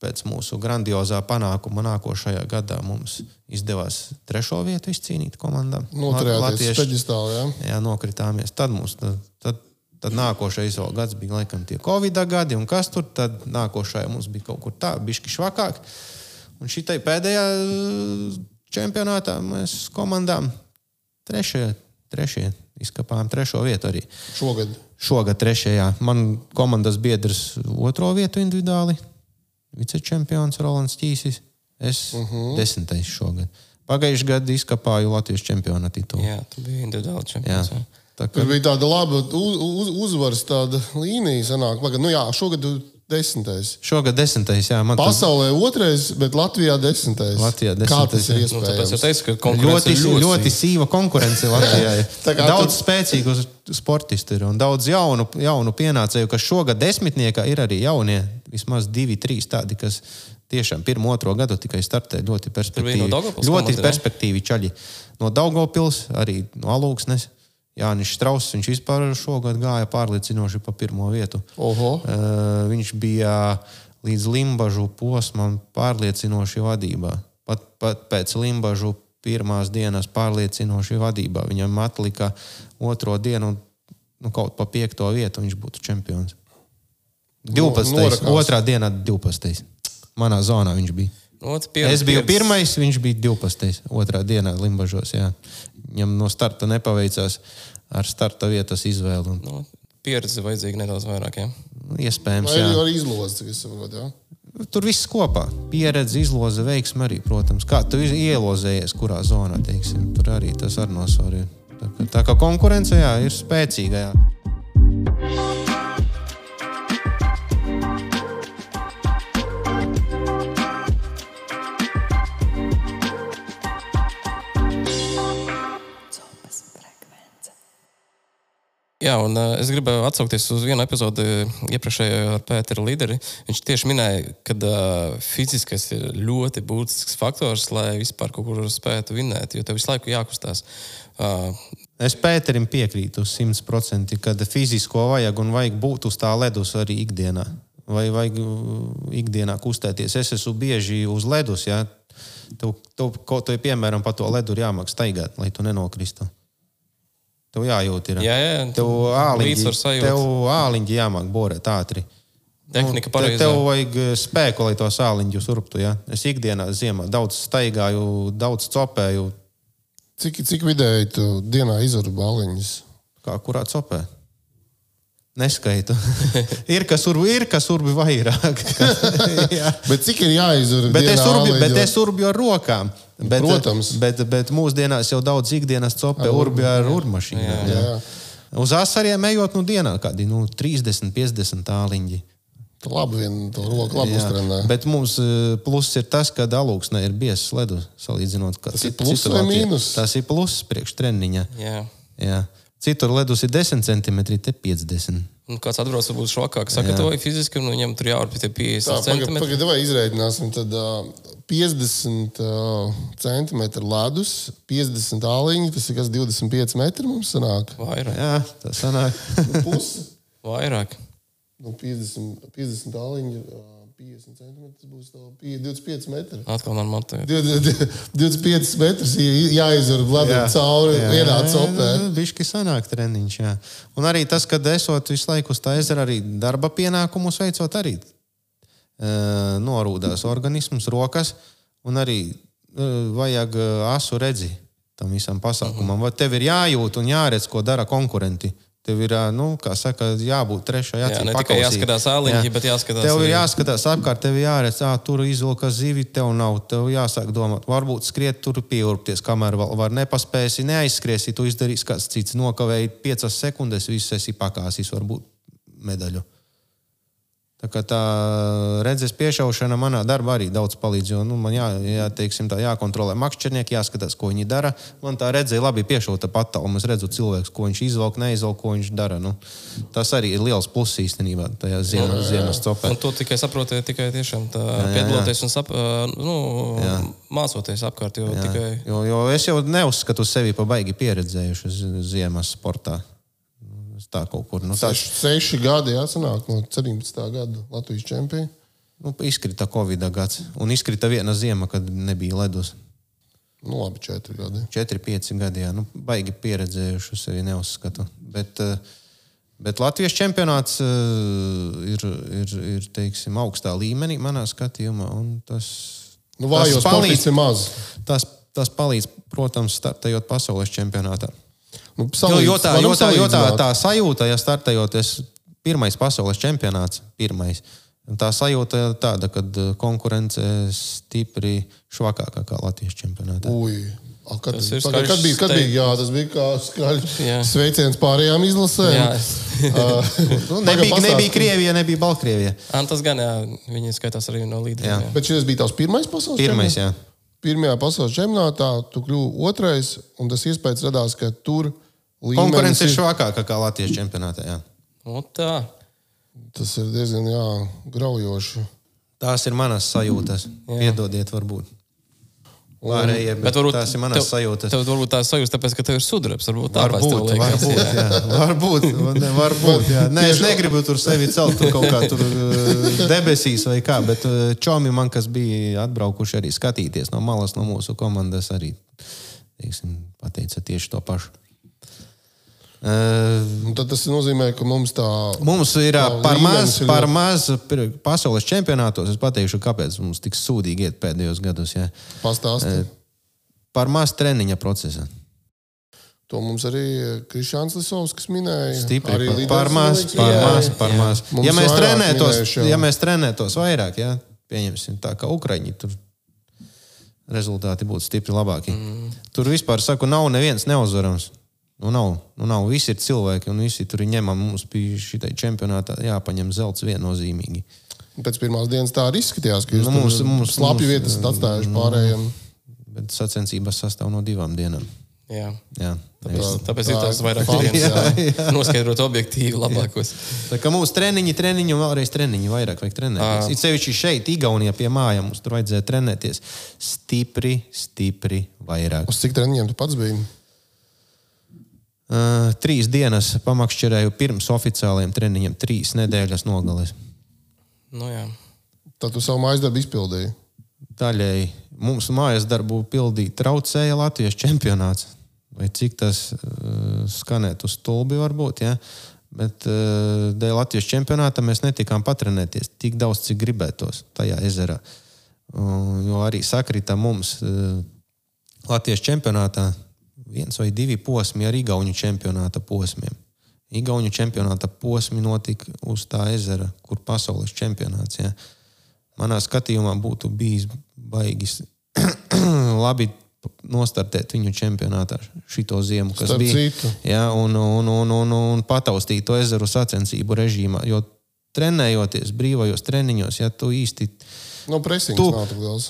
Pēc mūsu grandiozā panākuma nākošajā gadā mums izdevās trešo vietu izcīnīt komandām. Noturēties peģistālā. Jā. Jā, nokritāmies. Tad mums tad, tad, tad nākošais gads bija laikam tie Covid gadi, un kas tur tad nākošajā mums bija kaut kur tā, bišķi švakāk. Un šī pēdējā uh, čempionātā mēs komandām trešajā, trešajā izkapām trešo vietu arī. Šogad. Šogad trešajā. Man komandas biedrs otro vietu individuāli. Vicečempions Rolands Čīsis. Es uh -huh. desmitais šogad. Pagājušajā gadā izkapāju Latvijas čempiona titulu. Jā, tu biji individuāli čempions. Jā. Tā kā Tur bija tāda laba uz, uz, uzvaras tāda līnija. Sanāk. Paga, Nu, jā, šogad tu desmitais. šogad desmitais, jā, man tas Pasaulē otrais, bet Latvijā desmitais. Latvijā Kā tas desmitais, ir Nu, tāpēc iespējams? jau teicu, ka ļoti, ir ļoti, ļoti, sīva konkurence Latvijā. daudz spēcīgu sportistu ir un daudz jaunu, jaunu pienācēju, kas šogad desmitniekā ir arī jaunie. Vismaz divi, trīs tādi, kas tiešām pirmo, otro gadu tikai startē ļoti perspektīvi. no ļoti perspektīvi čaļi. No Daugopils, arī no Alūksnes. Jānis Strauss, viņš vispār šogad gāja pārliecinoši pa pirmo vietu. Oho. Viņš bija līdz limbažu posmam pārliecinoši vadībā. Pat, pat pēc limbažu pirmās dienas pārliecinoši vadībā. Viņam atlika otro dienu, nu, kaut pa piekto vietu, viņš būtu čempions. 12. norakās. otrā dienā 12. Manā zonā viņš bija. Nu, ot, pieredze- Es biju pirmais, viņš bija 12. otrā dienā Limbažos. Jā. Viņam no starta nepaveicās ar starta vietas izvēli. Un, Nu, pieredze vajadzīga nedaudz vairāk. Ja? nu, iespējams, Vai jā. arī izlozes, cik es saprotu? Tur viss kopā. Pieredze, izloze, veiksme arī, protams. Kā tu ielozējies, kurā zonā, teiksim, tur arī tas ar nosvaru ir. Tā kā, tā kā konkurence jā, ir spēcīga. Jā. Jā, un uh, es gribēju atsaukties uz vienu epizodi iepriekšējā ar Pēteru līderi. Viņš tieši minēja, ka uh, fiziskais ir ļoti būtisks faktors, lai vispār kaut kur spētu vinēt, jo tev visu laiku jākustās. Uh, Es Pēterim piekrītu simtprocentīgi, ka fizisko vajag un vajag būt uz tā ledus arī ikdienā. Vai vajag ikdienā kustēties. Es esmu bieži uz ledus. Ja? Tev, tev kaut vai piemēram par to ledu ir jāmāk staigāt, lai tu nenokristu. Tev jājūt, ir. Jā, jā, tev āliņģi, tev āliņģi jāmāk borēt ātri. tehnika Nu, pareizā. Tev vajag eh, spēku, lai to sāliņu urptu. Ja? Es ikdienā ziemā daudz staigāju, daudz copēju. Cik, cik vidēji tu dienā izvaru baliņus? Kā kurā copē? Neskaitu. ir kas urbi, ir kas urbi vairāk. Jā. Bet cik ir jāizvar? bet, es urbju, bet es urbju ar rokām. Bet, Protams. Bet, bet mūsdienās jau daudz ikdienas copē urbju ar urmašīnu. Jā. Uz asariem ejot, nu, dienā kādi nu, 30, 50 tāliņi. Tu labi vien to roku labi uztrenē. Bet mums eh, pluss ir tas, ka alūksnē ir biezs ledus, salīdzinot Tas ir pluss vai mīnus? Tas ir pluss priekš treniņa. Jā. Jā. Citur ledus ir 10 cm, te 50. Nu, kāds atbrauc, varbūt šokāk sagatavoja fiziski, un viņam tur tie 50 Tā, centimetri. pagaid, vai izreikināsim, tad uh, 50 uh, centimetri ledus, 50 āliņi, tas ir kas 25 metri mums sanāk. Vairāk. Jā, tas sanāk. Nu, Pusi. Vairāk. Nu, 50, 50 āliņi, uh, 50 centimetri, tas būs tev pie- 25 metri. Atkal man motivē. 25 metrus jā- jāizvar ledam cauri vienā copē. Bišķi sanāk treniņš, jā. Un arī tas, ka esot visu laiku uz tā ezera, arī darba pienākumus veicot, arī uh, norūdās organisms, rokas, un arī uh, vajag uh, asu redzi tam visam pasākumam. Vai tev ir jājūt un jāredz, ko dara konkurenti. Tev ir, nu, saka, jābūt trešajai Jā, acīm. ne tikai jāskatās āliņķi, Jā. bet jāskatās Tev ir arī- jāskatās apkārt, tev ir jāredz, ah, tur izvilka zivi, tev nav. Tev jāsāk domāt, varbūt skriet tur pieurpties, kamēr vēl var nepaspēsi, neaizskriesi, tu izdarīsi kāds cits, nokavēji piecas sekundes, viss esi pakāsīs, varbūt medaļu. Tā kā tā redzes piešaušana manā darbā arī daudz palīdz. Jo nu, man jā, jā, teiksim, tā, jākontrolē makšķernieki, jāskatās, ko viņi dara. Man tā redzēja labi piešauta patāluma. Es redzu cilvēku, ko viņš izvelk, neizvelk, ko viņš dara. Nu, tas arī ir liels pluss īstenībā tajā ziemas, ziemas copē. Un to tikai saprotiet, tikai tiešām tā piedaloties un sap, nu, mācoties apkārt. Jo tikai Jo, jo es jau neuzskatu sevi par baigi pieredzējušu ziemas sportā. Tā kaut kur nu, tā, Seši, seši gadi jāsanāk no 17. gada Latvijas čempiona. nu, izkrita Covid gads. Un izkrita viena ziema, kad nebija ledus. Nu, labi, četri gadi. 4, 5 gadi. Jā. Nu, baigi pieredzējuši sevi neuzskatu. Bet, eh, bet Latvijas čempionāts eh, ir, ir, ir teiksim, augstā līmenī manā skatījumā. Tas, Nu, vājos palīdz. ir maz. tas, tas palīdz, protams, startējot pasaules čempionātā. Nu, Jo, jo, tā, jo, tā, jo tā, tā sajūta, ja startējoties pirmais pasaules čempionāts, pirmais, tā sajūta ir tāda, ka konkurence stipri švakākā kā Latvijas čempionātā. Ui. A, kad, Tas ir pagaid, kad bija, kad bija, jā, tas bija kā skaļš Jā. sveiciens pārējām izlasēm. Jā. Nu, nebija, nebija Krievija, nebija Baltkrievija. Tas gan, jā, viņi skaitās arī no līderiem. jā. Bet šis bija tavs pirmais pasaules Pirmais, čempionāts? jā. Pirmajā pasaules čempionātā tu kļuvi otrais, un tas iespējas radās, ka tur Konkurence ir līmenis švakākā kā Latvijas čempionātā. Jā. Nu, tā. Tas ir diezgan jā, graujoši. Tās ir manas sajūtas. Piedodiet, varbūt. Pārējie, bet, Bet varbūt tās ir manas tev- sajūtas. Tev varbūt tā sajūta, tāpēc, ka tev ir sudrabs. Varbūt tev Varbūt, liekas. varbūt, jā. jā. varbūt, ne, varbūt jā. Nē, es negribu tur sevi celt tur kaut kā tur eh, debesīs vai kā, bet eh, čomi man, kas bija atbraukuši arī skatīties no malas, no mūsu komandas, arī teiksim, pateica tieši to pašu. Tad tas nozīmē, ka mums tā Mums ir tā par maz, ir par maz pasaules čempionātos. Es pateikšu, kāpēc mums tik sūdīgi iet pēdējos gados. Ja. pastāstīt. Par maz treniņa procesa. To mums arī Krišāns Lisovskis minēja. Stipri Arī par, par maz, par maz, par maz. Ja mēs, trenētos, ja mēs trenētos vairāk, ja, pieņemsim tā, ka Ukraiņi tur rezultāti būtu stipri labāki. Mm. Tur vispār saku, nav neviens neuzvarams. Nu, nav, nu, nav. Visi ir cilvēki, un visi tur ir ņemami. Mums bija šī čempionātā jāpaņem zelts viennozīmīgi. Pēc pirmās dienas tā arī izskatījās, ka jūs Nu, nu, mums- mums, slapju vietas esat atstājuši pārējiem. Bet sacensības sastāv no divām dienām. Jā. Jā, Tāpēc, Tā- tāpēc tā ir tās ir vairāk dienas. Noskaidrot objektīvi labākos. Tā kā mums treniņi, treniņi un vēlreiz treniņi vairāk vajag trenēties. Ir sevišķi šeit, Igaunijā pie mājām, mums tur vajadzēja trenēties stipri, stipri vairāk. Uz cik treniņiem tu pats biji? Uh, trīs dienas pamakšķerēju pirms oficiālajiem treniņiem, trīs nedēļas nogalēs. Nu, jā. Tad tu savu mājas darbu izpildīji. Daļēji mums mājas darbu pildīt traucēja Latvijas čempionāts. Vai cik tas uh, skanētu stulbi varbūt, ja? bet uh, dēļ Latvijas čempionāta mēs netikām patrenēties tik daudz, cik gribētos tajā ezerā. Uh, jo arī sakrita mums uh, Latvijas čempionātā viens vai divi posmi ar Igaunu čempionāta posmiem. Igaunu čempionāta posmi notika uz tā ezera, kur pasaules čempionāts. Ja? Manā skatījumā būtu bijis baigis labi nostartēt viņu čempionātā šito ziemu, kas Starp bija. citu. Jā, un, un, un, un, un pataustīt to ezeru sacensību režīmā. Jo trenējoties brīvajos treniņos, ja tu īsti Nu, presings Tu-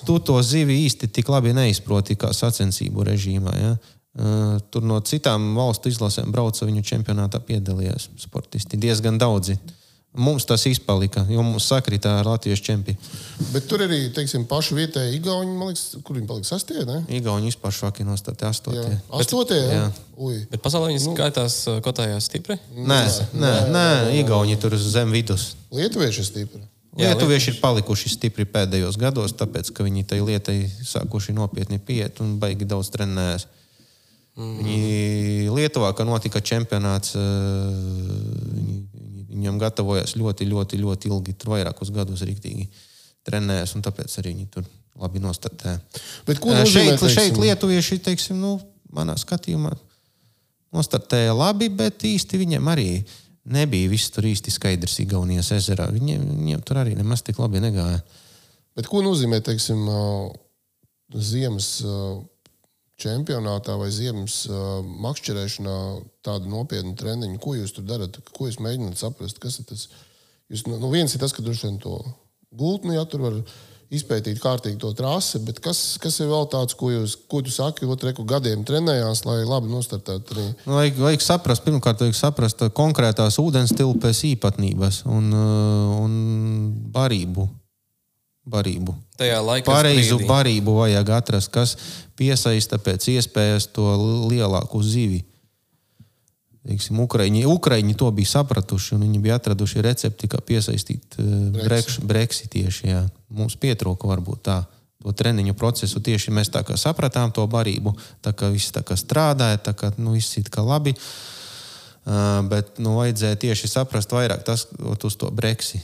tu to zivi īsti tik labi neizproti kā sacensību režīmā. Ja? Uh, Tur no citām valstu izlasēm brauca viņu čempionātā piedalījās sportisti. Diezgan daudzi. Mums tas izpalika, jo mums sakritā ar Latvijas čempionu. Bet tur arī, teiksim, paši vietēji Igauni, liekas, kur viņi palika sastie, ne? Igauni vispār švaki nostāti Jā. astotie. Astotie, jā. jā. Bet pasaulē viņas skaitās uh, kotājās stipri. Nē, nē, nē, Igauni tur zem vidus. Lietuvieši stipri. Jā, Lietuvieši ir palikuši stipri pēdējos gados, tāpēc ka viņi tai lietai sākuši nopietni pieiet un baigi daudz trenējas. Mm. Viņi Lietuvā, kad notika čempionāts, eh, viņi, viņam gatavojās ļoti, ļoti, ļoti ilgi, tur vairākus gadus rīktīgi trenējās, un tāpēc arī viņi tur labi nostartēja. Bet ko Eh, nozīmē, šeit, šeit lietuvieši, teiksim, nu, manā skatījumā, nostartēja labi, bet īsti viņiem arī nebija viss tur īsti skaidrs Igaunijas ezerā. Viņiem, viņiem tur arī nemaz tik labi negāja. Bet ko nozīmē, teiksim, ā, ziemas čempionātā vai ziemas ā, makšķerēšanā tādu nopietnu treniņu? Ko jūs tur darat? Ko jūs mēģināt saprast? Kas ir tas? Jūs, nu, nu, viens ir tas, ka droši vien to gultni, ja tur var izpētīt kārtīgi to trasi, bet kas, kas ir vēl tāds, ko, jūs, ko tu saki, otru gadiem trenējās, lai labi nostartētu arī? Nu, Vajag, vajag saprast, pirmkārt, vajag saprast uh, konkrētās ūdens tilpes īpatnības un, uh, un barību. Barību. Tajā laikā Pareizu sprīdī. barību vajag atrast, kas piesaista pēc iespējas to lielāku zivi. Teiksim, Ukraiņi, Ukraiņi to bija sapratuši, un viņi bija atraduši recepti, kā piesaistīt uh, breks, breksi tieši. Jā. Mums pietrūka varbūt tā. To treniņu procesu tieši mēs tā kā sapratām to barību, tā kā viss tā kā strādāja, tā kā nu, viss ir labi. Uh, bet nu, vajadzēja tieši saprast vairāk tas, uz to breksi.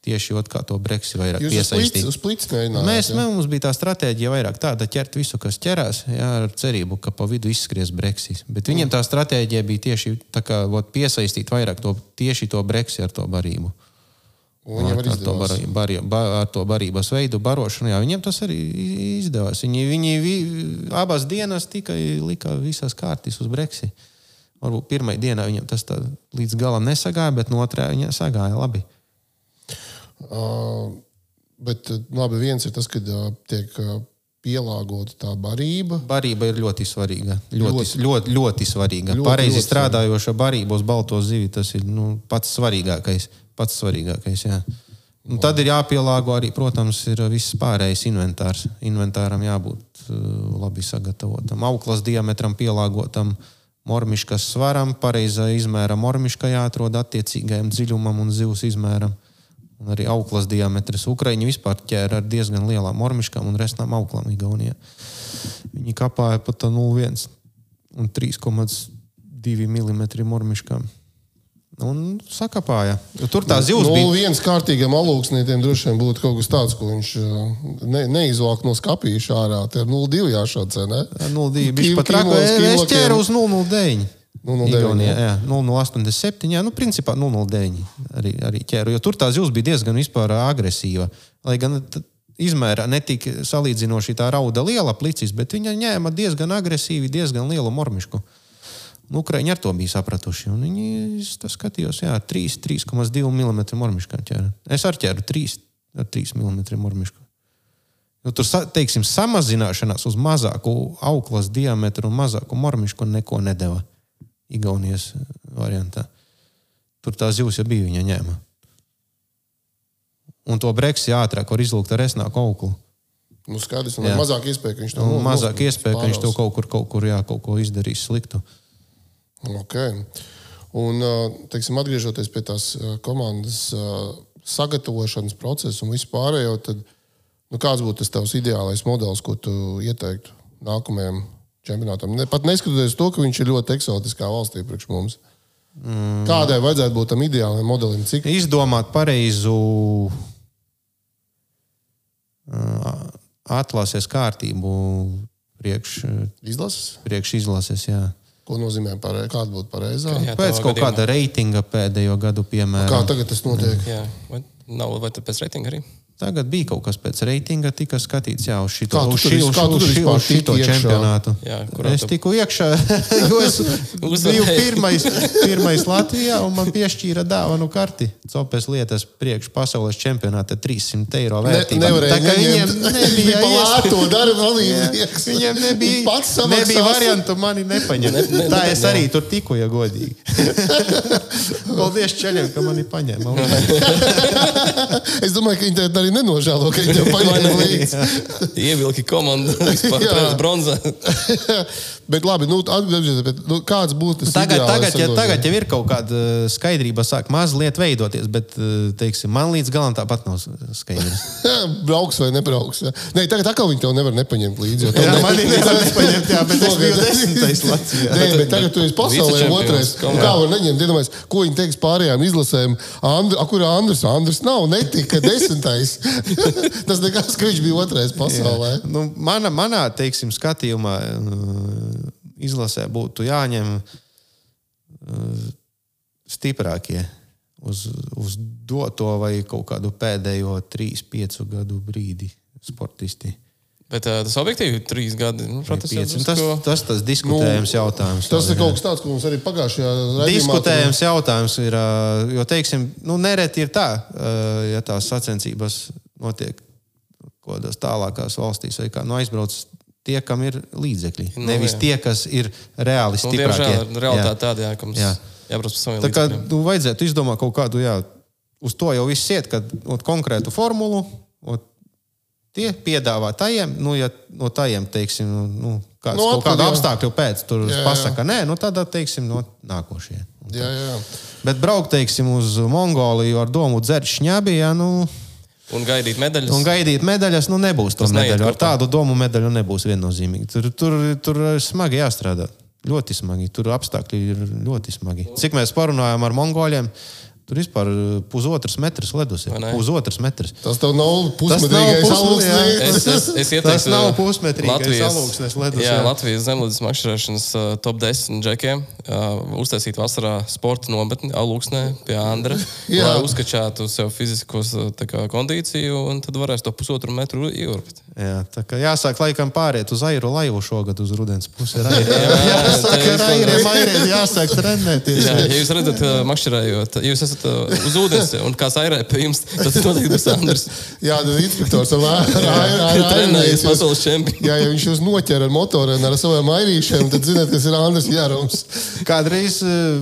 Tieši ot, kā to breksi vairāk Jūs uz piesaistīt. plīts, uz plīts? Mēs, mē, mums bija tā stratēģija vairāk tāda, ķert visu, kas ķerās, jā, ar cerību, ka pa vidu izskries breksis. Bet viņiem tā stratēģija bija tieši tā kā vot, piesaistīt vairāk to, tieši to breksi ar to barību. Un ar, ar, to bar, bar, bar, ar to barības veidu, barošanu. Jā, viņiem tas arī izdevās. Viņi, viņi vi, abas dienas tikai lika visas kārtas uz breksi. Varbūt pirmā dienā viņam tas tā līdz galam nesagāja, bet no otrā viņa sagāja labi. Uh, bet uh, labi, viens ir tas, ka uh, tiek uh, pielāgota tā barība. Barība ir ļoti svarīga. Ļoti, ļoti, Ļoti. ļoti, svarīga. Ļoti, Pareizi ļoti strādājoša barība uz balto zivi tas ir nu, pats svarīgākais. Pats svarīgākais jā. Un tad ir jāpielāgo arī, protams, ir viss pārējais inventārs. Inventāram jābūt uh, labi sagatavotam, auklas diametram pielāgotam, mormiškas svaram, pareizā izmēra mormiška jāatrod attiecīgajam dziļumam un zivs izmēram. Un arī auklas diametrs. Ukraiņi vispār ķēra ar diezgan lielām mormiškām un resnām auklām Igaunijā. Viņi kapāja pat 0,1 un 3,2 mm mormiškām. Un sakapāja. Jo Tur tā zivs Nu, bija. viens kārtīgam alūksnītiem droši vien būtu kaut kas tāds, ko viņš uh, ne, neizvāk no skapīša ārā. Tie ir 0,2 jāšāds, ne? 0,2. Viņš pat kilos, Es ķēru uz 0,09. 0,09, Igaunijā, jā. jā, 0,87. Jā, nu, principā 0,09 arī, arī ķēru. Jo tur tā zivs bija diezgan agresīva. Lai gan izmērā netika salīdzinoši tā rauda liela plicis, bet viņa ņēma diezgan agresīvi, diezgan lielu mormišku. Nu, Ukraiņi ar to bija sapratuši. Viņi es tā skatījos, jā, 3, 3,2 mm mormiškā ķēra. Es ar ķēru 3, ar 3 mm mormišku. Nu, tur, teiksim, samazināšanās uz mazāku auklas diametru un mazāku mormišku neko nedeva. Igaunijas eh, variantā. Tur tā zivs jau bija, viņa ņēma. Un to breksi ātrāk var izlūgt ar resnāku auklu. Nu, skaidrs, un mazāk iespēju, ka viņš to Un no- mazāk nos- iespēja, ka viņš to kaut kur, kaut kur, jā, kaut ko izdarīs sliktu. Okay. Un, ā, teiksim, atgriežoties pie tās ā, komandas sagatavošanas procesa un vispārējo, tad nu, kāds būtu tas tavs ideālais modelis, ko tu ieteiktu nākamajam čempionātam? Ne, pat neskatoties to, ka viņš ir ļoti eksotiskā valstī priekš mums. Mm. Kādai vajadzētu būt tam ideālajam modelim? Cik Izdomāt pareizu atlases kārtību priekš, izlases? priekš izlases. Jā. Ko nozīmē pareizi? Kāda būtu pareizā? Jā, Pēc kaut gadījumā. kāda reitinga pēdējo gadu, Kā piemēram. tagad tas notiek? Jā, vai, nav, vai pēc reitinga arī? Tagad bija kaut kas pēc reitinga, tika skatīts jā, uz šito, uz vis- uz tur uz vispār šito čempionātu. Jā, es tu- tiku iekšā, jo es biju pirmais, pirmais Latvijā, un man piešķīra dāvanu karti. Copes lietas priekš pasaules čempionāta 300 eiro Ne, vērtība. nevarēja Tā kā viņiem nebija lēto darbu. Viņiem nebija, Pats nebija variantu mani nepaņemt. Ne- ne- Tā ne- es arī tur tiku, ja godīgi. Paldies čaļiem, ka mani paņēma. Es domāju, ka viņi tev arī nenožēlo, ka viņi tev paņēma līdzi. Ievilki komandu vispār bronzā. bet labi, nu, atgriežieties, bet nu, kāds būtu tas Tagad, ideālais tagad, ja, sadalījums? tagad jau ir kaut kāda uh, skaidrība, sāk mazliet veidoties, bet uh, teiksim, man līdz galam tāpat nav skaidrs. Brauks vai nebrauks. Ja? Nē, tagad atkal viņi tev nevar nepaņemt līdzi. Jā, ne- mani nevar nepaņemt, jā, bet es biju desmitais Latvijā. Nē, bet tagad tu esi pasaulē otrais. kā var neņemt? Iedomājies, ko viņi teiks pārējām izlasēm. And, a, kur Andris? Andris nav, netika desmitais. Tas nekas, ka viņš bija otrais pasaulē. Nu, mana, manā teiksim, skatījumā uh, izlasē būtu jāņem uh, stiprākie uz, uz doto vai kaut kādu pēdējo 3-5 gadu brīdi sportisti. Bet uh, tas objektīvi trīs gadi. Nu, protams, Pieci. Un drusku- Tas, tas, tas diskutējams jautājums. Tas ir kaut kas tāds, ko mums arī pagājušajā raidījumā. Diskutējams jautājums ir, ā, jo, teiksim, nu, nereti ir tā, ā, ja tās sacensības notiek kaut kādās tālākās valstīs, vai kā nu, aizbrauc tie, kam ir līdzekļi. Nu, Nevis jā. tie, kas ir reāli Nu, stiprākie. diemžēl realitāte tāda, jā, ka mums Jā. jābrauc pa saviem Tā kā nu, vajadzētu izdomāt kaut kādu, jā, uz to jau viss iet, kad ot, konkrētu formulu. Ot, Tie piedāvā tajiem, nu, ja no tajiem, teiksim, nu, nu, kāds, nu, kaut kādu apstākļu pēc jā. pasaka, nē, nu, tad, teiksim, no nākošie. Jā, jā. Bet braukt, teiksim, uz Mongoliju ar domu dzert šņabi, ja, nu, Un gaidīt medaļas. un gaidīt medaļas, nu nebūs to medaļu. Ar tādu domu medaļu nebūs viennozīmīgi. Tur, tur, tur smagi jāstrādā. Ļoti smagi. Tur apstākļi ir ļoti smagi. Cik mēs parunājām ar mongoļiem, tur vispār pusotrs metrs ledus ir. Pusotrs metrs. Tas tev nav pusmetrīgais pusme- alūksnis. Es, es, es ieteiktu, Tas nav uh, pusmetrīgais Latvijas- alūksnes ledus, Jā, jā. Latvijas zemlīdes makšķerēšanas uh, top 10 džekiem uh, uztaisīt vasarā sporta nometni Alūksnē pie Andra, lai uzkačātu sev fiziskos tā kā, kondīciju un tad varēs to pusotru metru ievurpt. Jā, tā kā jāsāk laikam pāriet uz airu laivu šogad uz rudens pusi. Jā, jāsāk ar airiem, airiem jāsāk trenēties. Jā, ja jūs redzat, uh, makšķerējot, jūs esat uh, uz ūdens un kāds airē pie jums, tad tas noteikti būs Andrs. Jā, tad inspektors ar airiem. Trenējies pasaules čempions. Jā, ja viņš jūs noķer ar motoriem, ar saviem airīšiem, tad zināt, kas ir Andris Jārums. Kādreiz uh,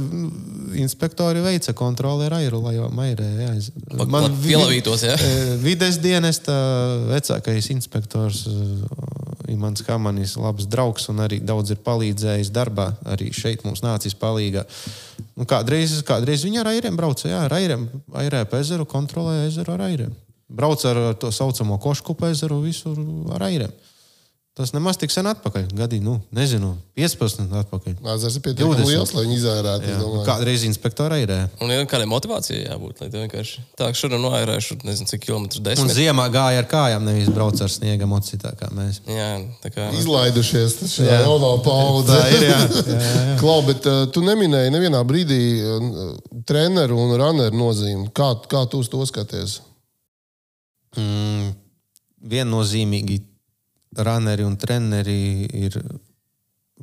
inspektori veica kontroli ar airu, lai jau mairē. Lai pielavītos, jā? eh, Vides dienesta vecākais inspektors eh, Imants Hamanis, labs draugs un arī daudz ir palīdzējis darbā. Arī šeit mums nācis palīgā. Nu, kādreiz, kādreiz viņi ar airiem brauca, jā, ar airiem, airē pa ezeru, kontrolēja ezeru ar airiem. Brauc ar ar to saucamo košku pa ezeru visur ar airiem. Tas nemaz tik sen atpakaļ. Gadi, nu, nezinu, 15 atpakaļ. Ezers ir pietiekami 20. liels, lai viņi Jā, domāju. kādreiz inspektora airē. Un ir kādai motivācijai jābūt, lai vienkārši tā, ka šodien noairēšu, nezinu, cik kilometru Un desmit. ziemā gāja ar kājām, nevis brauca ar sniega mocītā kā mēs. Jā, tā kā. Izlaidušies, tas ir Jā. jaunā paudze. Ir, jā. jā, jā. Klau, bet uh, tu neminēji nevienā brīdī uh, treneru un runneru nozīmi. Kā, kā tu uz to skaties? Mm, viennozīmīgi runneri un treneri ir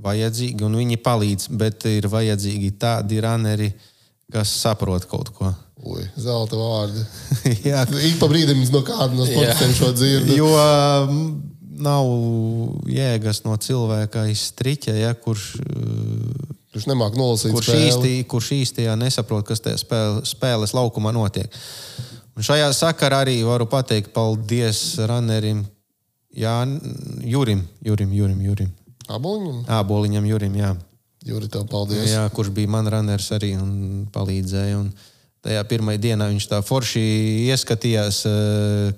vajadzīgi, un viņi palīdz, bet ir vajadzīgi tādi runneri, kas saprot kaut ko. Ui, zelta vārdi. jā, Ik pa brīdim no kāda no sportistiem šo dzirdu. jo nav jēgas no cilvēka izstriķa, ja, kurš uh, Viņš nemāk nolasīt kurš spēli. īsti, kurš īstajā nesaprot, kas tajā spēle, spēles laukumā notiek. Un šajā sakarā arī varu pateikt paldies runnerim Jā, Jurim, Jurim, Jurim, Jurim. Aboliņam? Āboliņam, Jurim, jā. Juri, tev paldies. jā, kurš bija man runners arī un palīdzēja. Un tajā pirmajā dienā viņš tā forši ieskatījās,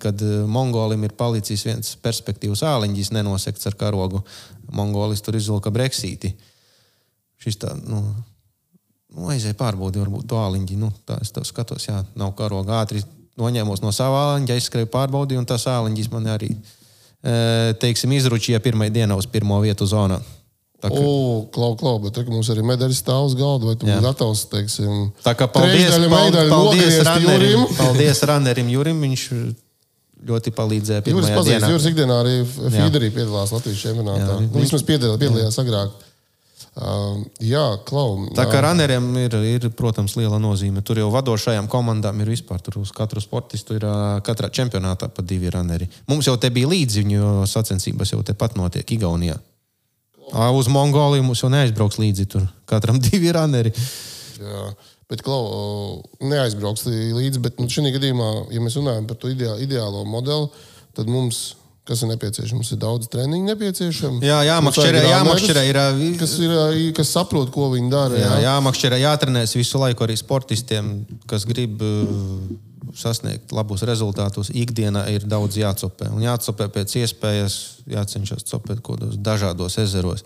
kad Mongolim ir palicis viens perspektīvas āliņģis nenosekts ar karogu. Mongolis tur izvilka breksīti. Šis tā, nu, nu aizēja pārbaudi, varbūt to āliņģi. Nu, tā es to skatos, jā, nav karoga ātri. Noņēmos no sava āliņģa, aizskrēju pārbaudi, un tas āliņģis man arī, eh, teiksim, izručīja pirmajā dienā uz pirmo vietu zonā. Tā kā- O, klau, klau, bet tur mums arī medaļas stāv uz galda. Vai tu būsi gatavs, teiksim, Tā kā paldies, paldies, runnerim, Jurim? paldies runnerim Jurim. Viņš ļoti palīdzēja. Jūras pirmajā pazīst, dienā. Jūras ikdienā arī Fīderī piedalās Latvijas čempionātā. Jā, Nu, vismaz piedalījās, piedalījās agrāk. Uh, jā, klau. Tā kā uh, runneriem ir, ir, protams, liela nozīme. Tur jau vadošajām komandām ir vispār. Tur uz katru sportistu ir ā, katrā čempionātā pa divi runneri. Mums jau te bija līdzi, jo sacensības jau tepat notiek Igaunijā. Ā, Uz Mongoliju mums jau neaizbrauks līdzi. Tur katram divi runneri. Jā, bet klau, neaizbrauks līdzi. Bet nu, šajā gadījumā, ja mēs runājam par to ideā, ideālo modeli, tad mums, kas ir nepieciešams, ir daudz treniņu nepieciešams. Jā, jāmakšķerē, jāmakšķerē ir, Kas, ir, kas saprot, ko viņi dara. Jā, Jā, jāmakšķerē, jātrenēs visu laiku arī sportistiem, kas grib sasniegt labus rezultātus. Ikdienā ir daudz jācopē. Un jācopē pēc iespējas, jācenšas copēt kaut kādos dažādos ezeros.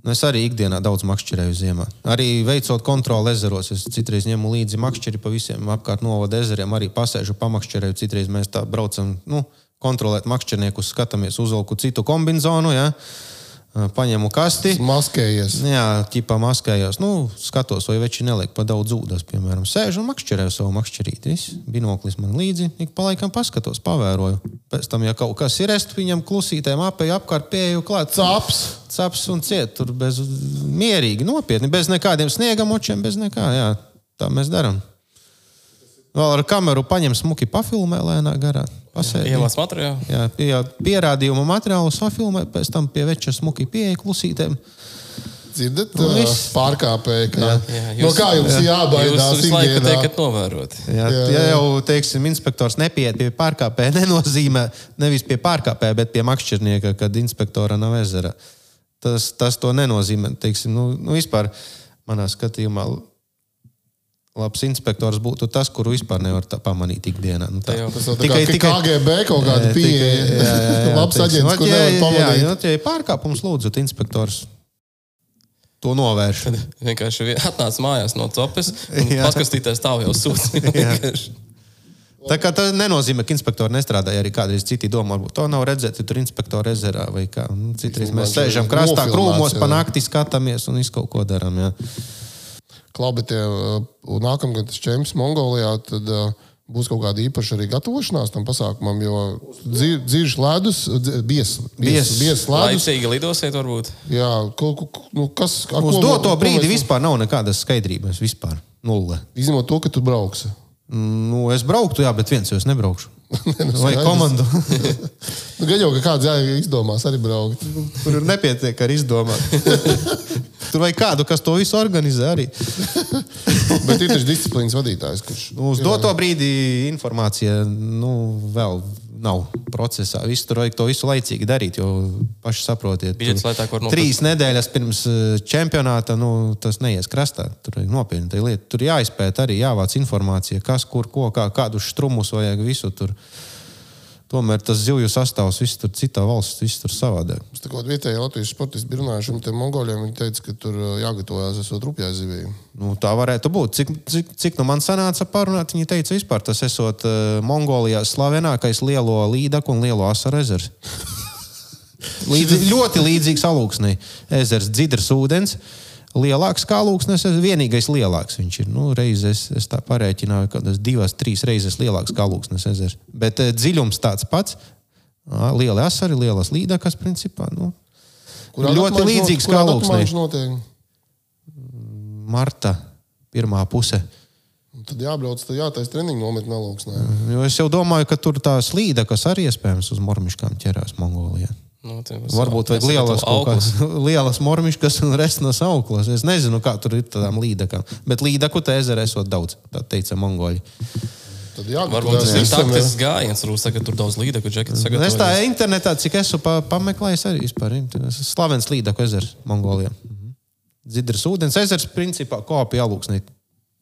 Nu, es arī ikdienā daudz makšķerēju ziemā. Arī veicot kontroli ezeros, es citreiz ņemu līdzi makšķeri pa visiem apkārt novada ezeriem, arī pasēžu pamakšķerēju. Citreiz mēs tā braucam, nu, kontrolēt makšķerniekus, skatāmies, uzvelku citu kombināciju, ja? paņemu kasti. Maskējies. Jā, ķipā maskējos. Nu, skatos, vai veči neliek pa daudz ūdens, piemēram. Sēžu un makšķerēju savu makšķerīti. Binoklis man līdzi, ik pa laikam paskatos, pavēroju. Pēc tam, ja kaut kas ir, es viņam klusītēm apēju apkārt, pieeju klāt. Caps. Caps un ciet, tur bez mierīgi, nopietni, bez nekādiem sniegamočiem, bez nekā. Jā, tā mēs darām. Vēl ar kameru paņem smuki pafilmē lēnā garā. Pasēdi. Iemācās materiālu. Jā, pie, pierādījumu materiālu safilmē, pēc tam pie veča smuki pieeja klusītēm. Dzirdat, viss. pārkāpēji. Kā, Jā, no kā jums Jūs jābaidās? visu laiku tiekat novēroti. Jā, Jā, jā, ja jau, teiksim, inspektors nepieiet pie pārkāpēja, nenozīmē nevis pie pārkāpēja, bet pie makšķernieka, kad inspektora nav ezera. Tas, tas to nenozīmē. Teiksim, nu, nu, vispār, manā skatījumā, labs inspektors būtu tas, kuru vispār nevar tā pamanīt ikdienā. Nu, tā. Tā jau- Tas jau tikai, tikai KGB kaut kāda pieeja. Labs aģents, kur ja, nevar jā, pamanīt. jā, ja ir pārkāpums, lūdzu, inspektors to novērš. Vienkārši vi- atnāc mājās no copes un Jā. paskatīties tālu jau sūdz. Vienkārši. Tā kā tas nenozīmē, ka inspektori nestrādāja arī kādreiz citi domā, varbūt to nav redzēt, ja tur inspektori ezerā vai kā. Nu, Citreiz mēs Vienkārši sēžam krastā, krūmos, jā. pa nakti skatāmies un visu kaut ko darām. Jā. Klaubietie, nākamgad tas čempions Mongolijā, tad uh, būs kaut kāda īpaša arī gatavošanās tam pasākumam, jo dziļš ledus, dzi- bies, bies, ledus. Laicīgi lidosiet, varbūt. Jā, ko, ko, nu, kas, Uz ko- doto brīdi mēs- vispār nav nekādas skaidrības. Vispār nulle. Izņemot to, ka tu brauksi. Nu, es brauktu, jā, bet viens jau es nebraukšu. Vai komandu? Nu, gan jau, ka kāds izdomās arī braukt. Tur ir nepietiek ar izdomāt. Tur vajag kādu, kas to visu organizē arī. Bet ir taču disciplīnas vadītājs, kurš Nu, Uz doto brīdi informācija nu, vēl nav procesā. Visu tur vajag to visu laicīgi darīt, jo paši saprotiet. Biļetes tur lētāk. Trīs nedēļas pirms eh, čempionāta nu, tas neies krastā. Tur vajag nopietni lieta. Tur jāizpēta arī, jāvāc informācija, kas, kur, ko, kā, kādus strumus vajag visu tur. Tomēr tas zivju sastāvs, viss tur citā valsts, viss tur savādāk. Mums tā kā vietējais Latvijas sportists bija runājuši ar tiem mongoļiem. Viņi teica, ka tur uh, jāgatavojas esot rupjā zivī. Nu, tā varētu būt. Cik, cik, cik nu man sanāca parunāt, viņi teica, vispār tas esot uh, Mongolijā slavenākais lielo līdaku un lielo asaru ezers. Līdzi, ļoti līdzīgs alūksnei. Ezers, dzidrs ūdens. Lielāks kā alūksnes, vienīgais lielāks viņš ir. Nu, reizes es tā parēķināju, ka tas divas, trīs reizes lielāks kā alūksnes ezers. Bet eh, dziļums tāds pats. Liela asari, lielas līdakas, principā. Nu, Kurā ļoti līdzīgs not- kā notiek. Marta pirmā puse. Tad jābrauc, tad jātaisa treniņu nometnē Lūksnē. Jo es jau domāju, ka tur tā slīda, kas arī iespējams uz mormiškām ķerās Mongolijā. Nu, Varbūt vajag lielas, kādas, lielas mormiškas un resnas auklas. Es nezinu, kā tur ir tādām līdakām. Bet līdaku te ezerē esot daudz, tā teica mongoļi. Tad Varbūt jāgatavojas tas ir jā. taktisks gājiens, varbūt saka, tur daudz līdeku džeketi Es tā internetā, cik esmu pa, pameklējis, arī vispār slavens līdaku ezers Mongolijā. Dzidrs ūdens ezers principā kopija alūksnī.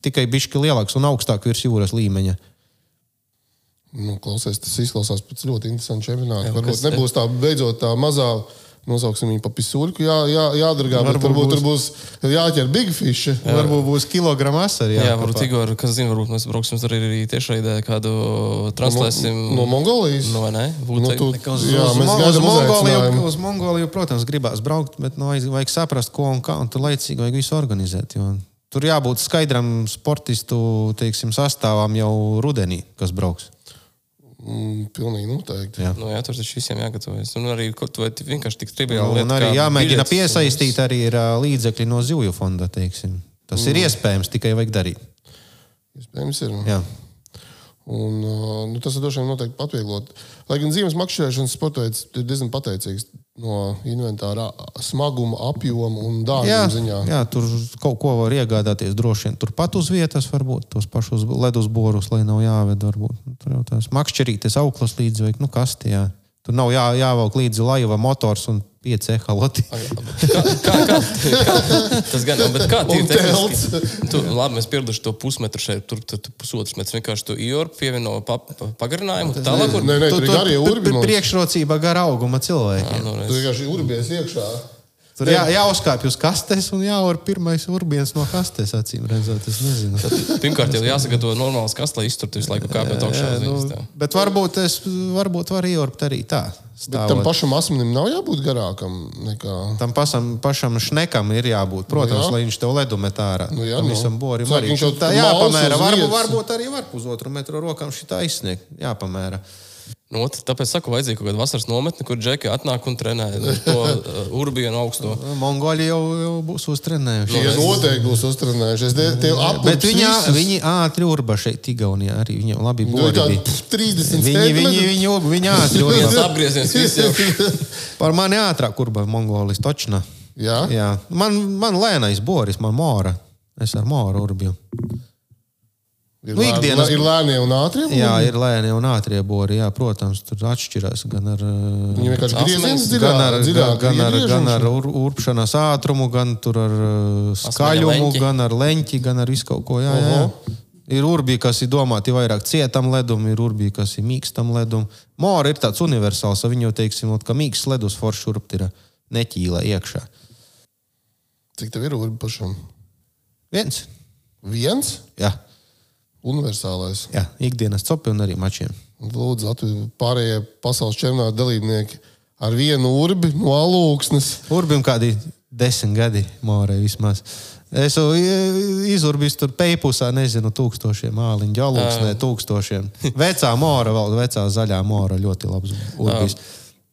Tikai bišķi lielāks un augstāk virs jūras līmeņa. Nu, klausies, tas izklausās pēc ļoti interesanta čempionāta. Jā, Varbūt nebūs tā beidzot tā mazā. Nosauksim viņu par pisūļu, jā, jā, jādargā. Varbūt, Varbūt varbūt tur būs jāķer big fish. Jā. Varbūt būs kilograms asari. Jā, varbūt Igor, kas zina, varbūt mēs brauksim tur arī tiešraidē kādu translēsim. No Mongolijas. No, vai ne? Būtu Nu, tu- Uz, Jā, uz, mēs uz, Mongoliju, uz Mongoliju, protams, gribās braukt, bet nu, vajag, vajag saprast, ko un kā. Un tur laicīgi vajag visu organizēt. Jo tur jābūt skaidram sportistu teiksim, sastāvam jau rudenī, kas brauks. Mm, pilnīgi noteikti. Jā. Nu, jā, tur taču visiem jāgatavojas. Un arī vai vienkārši tik triviāli. Un arī jāmēģina piesaistīt arī ir, ā, līdzekļi no zivju fonda. Teiksim. Tas ir iespējams, tikai vajag darīt. Iespējams, ir. Jā. Un, nu, tas droši vien noteikti patvieglot. Lai gan zīmes makšķerēšanas veids ir diezgan pateicīgs no inventāra smaguma, apjoma un Jā, dārguma ziņā. jā, tur kaut ko var iegādāties droši vien. Turpat uz vietas, varbūt tos pašus ledus borus, lai nav jāved. Varbūt. Tur jau tās makšķerītes auklas līdzi, vai nu kas tie. Jā. Tur nav jā, jāvelk līdzi laiva motors un pieci ehaloti. Kā, kā, kā, kā, tas gan bet kā Un tīri telts. Tu, labi, mēs pieraduši to pusmetru šeit, tur tur tur pusotrs metrs. Vienkārši tu iorpu pievieno pa, pa, pagarinājumu. Tālāk, kur Nē, nē, tur ir garie urbi. priekšrocība gar auguma cilvēkiem. nu, Tur vienkārši urbies iekšā. Tur jā, jāuzkāpj uz kastes un jāvar pirmais urbiens no kastes, acīm redzot. Es nezinu. Pirmkārt, jau jāsagatavo normāls kastes, lai izturtu visu laiku kāpjot augšā. Nu, bet varbūt es varbūt varu iorpt arī tā. Bet tam Stāvot. pašam asmenim nav jābūt garākam nekā. Tam pašam, pašam šnekam ir jābūt. Protams, Nu jā. lai viņš tev ledu met ārā. Nu jā, Tam nu. visam borim arī. Tā jāpamēra. Varbūt, varbūt arī var pusotru metru rokām šitā izsniegt. Jāpamēra. Nu, tāpēc saku, vajadzīga kaut kāda vasaras nometne, kur džeki atnāk un trenē nu, to uh, urbienu augsto. Mongoli jau, jau būs uztrenējuši. Tie noteikti būs uztrenējušies. Tie, tie Bet viņi, visus. viņi ātri urba šeit, Igaunijā arī. Viņiem labi Nu. 30 Viņi, viņi, centimetri. viņi, viņi ātri urba. apgrieziens visiem. Par mani ātrāk urba Mongolis točna. Jā, Jā. Man, man lēnais boris, man mora. Es ar moru urbju. Ir, Nu, ikdienas- ir lēnie un ātrie. Jā, ir lēni un ātrie bori. Jā, protams, tur atšķirās gan ar, Asmenis, dziļāk, gan ar, gan, dziļāk gan ar, gan ar ur, urpšanās ātrumu, gan tur ar uh, skaļumu, gan ar leņķi, gan ar visu kaut ko. Jā, jā. Ir urbi, kas ir domāti vairāk cietam ledum, ir urbi, kas ir mīkstam ledum. Mora ir tāds universāls, viņu jau teiksim, ka mīksts ledus foršs urbt ir neķīla iekšā. Cik tev ir urbi pašam? Viens. Viens Jā, universālais. jā ikdienas copi un arī mačiem. Lūdzu, Latviju pārējie pasaules čempionāta dalībnieki ar vienu urbi no alūksnes. Urbim kādi desmit gadi morē vismaz. Es izurbīju tur peipusā, nezinu, tūkstošiem māliņu, ģalūksnē, tūkstošiem. Vecā mora, vēl vecā zaļā mora, ļoti labs urbis.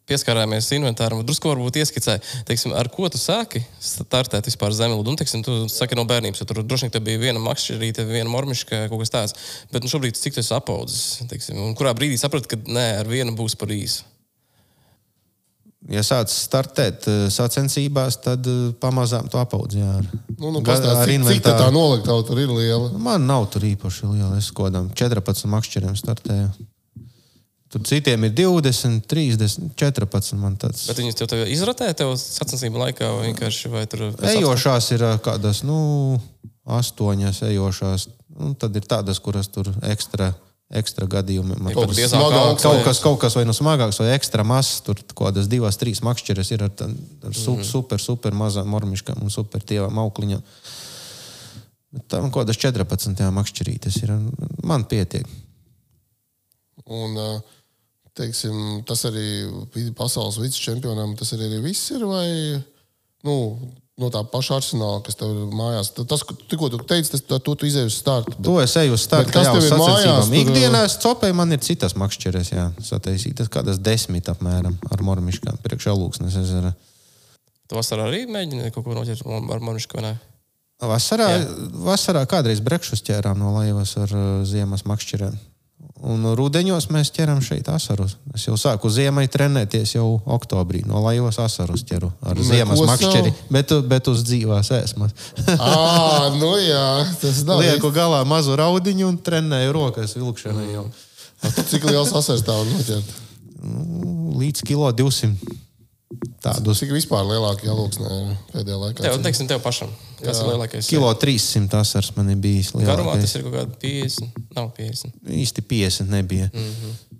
Pieskārāmies inventāram, drusku varbūt ieskicēja, teiksim, ar ko tu sāki startēt vispār zemelidu. Un, teiksim, tu saki no bērnības, jo tur droši vien tev bija viena makšķerīte, viena mormiška, kaut kas tāds. Bet nu, šobrīd cik tu esi apaudzis? Teiksim, un kurā brīdī saprati, ka nē, ar vienu būs par īsu? Ja sāc startēt eh, sacensībās, tad eh, pamazām to apaudz. Jā, Nu, nu, Ga- pastāst, ar cik, cik tā, tā noliktava tur ir liela? Man nav tur īpaši liela. Es kādam 14 makšķeriem startēju. Tur citiem ir 20, 30, 14. Man tāds. Bet viņas tev, izratē tev sacensību laikā vienkārši vai tur? Ejošās ir kādas, nu, astoņas ejošās. Un tad ir tādas, kuras tur ekstra, ekstra gadījumi. Man Kaut kas smagāks kaut kas, kaut kas vai nu smagāks, vai ekstra mazs. Tur kaut kādas divas, trīs makšķeres ir ar, tā- ar su, super, super mazām mormiškām un super tievām aukliņām. Tam kaut kādas 14 makšķerītes ir. Man pietiek. Un, ā, teiksim, tas arī pasaules vicečempionam, tas arī, arī viss ir. Vai, nu, no tā paša arsenāla, kas tev ir mājās. Ta- Tas, ko tikko tu teici, tas to tu izēji uz startu. Bet, To es eju uz starta. Kas jā, tev ir mājās, tur- Ikdienās copē man ir citas makšķeres, jā, sataisītas kādas desmit apmēram ar mormiškām priekšā lūksnes ezera. Tu vasarā arī mēģini kaut ko noķert ar mormišku vai ne? Vasarā, vasarā kādreiz brekšus ķērām no laivas ar uh, ziemas makšķerēm. Un rudeņos mēs ķeram šeit asarus. Es jau sāku ziemai trenēties jau oktobrī. No laivas asarus ķeru ar ziemas savu. makšķeri, bet, bet uz dzīvās ēsmas. à, nu jā, tas nav. Lieku galā mazu raudiņu un trenēju rokas vilkšanai jau. Cik liels asars var noķert? Līdz kilo 200. Tādus Cik vispār lielāka jālūksnē pēdējā laikā? Tev, teiksim, tev pašam. Kas ir lielākais? kilo 300 asars man ir bijis. Garumā lielākais. tas ir kaut kādi 50. Nav 50. īsti 50 nebija. Mm -hmm.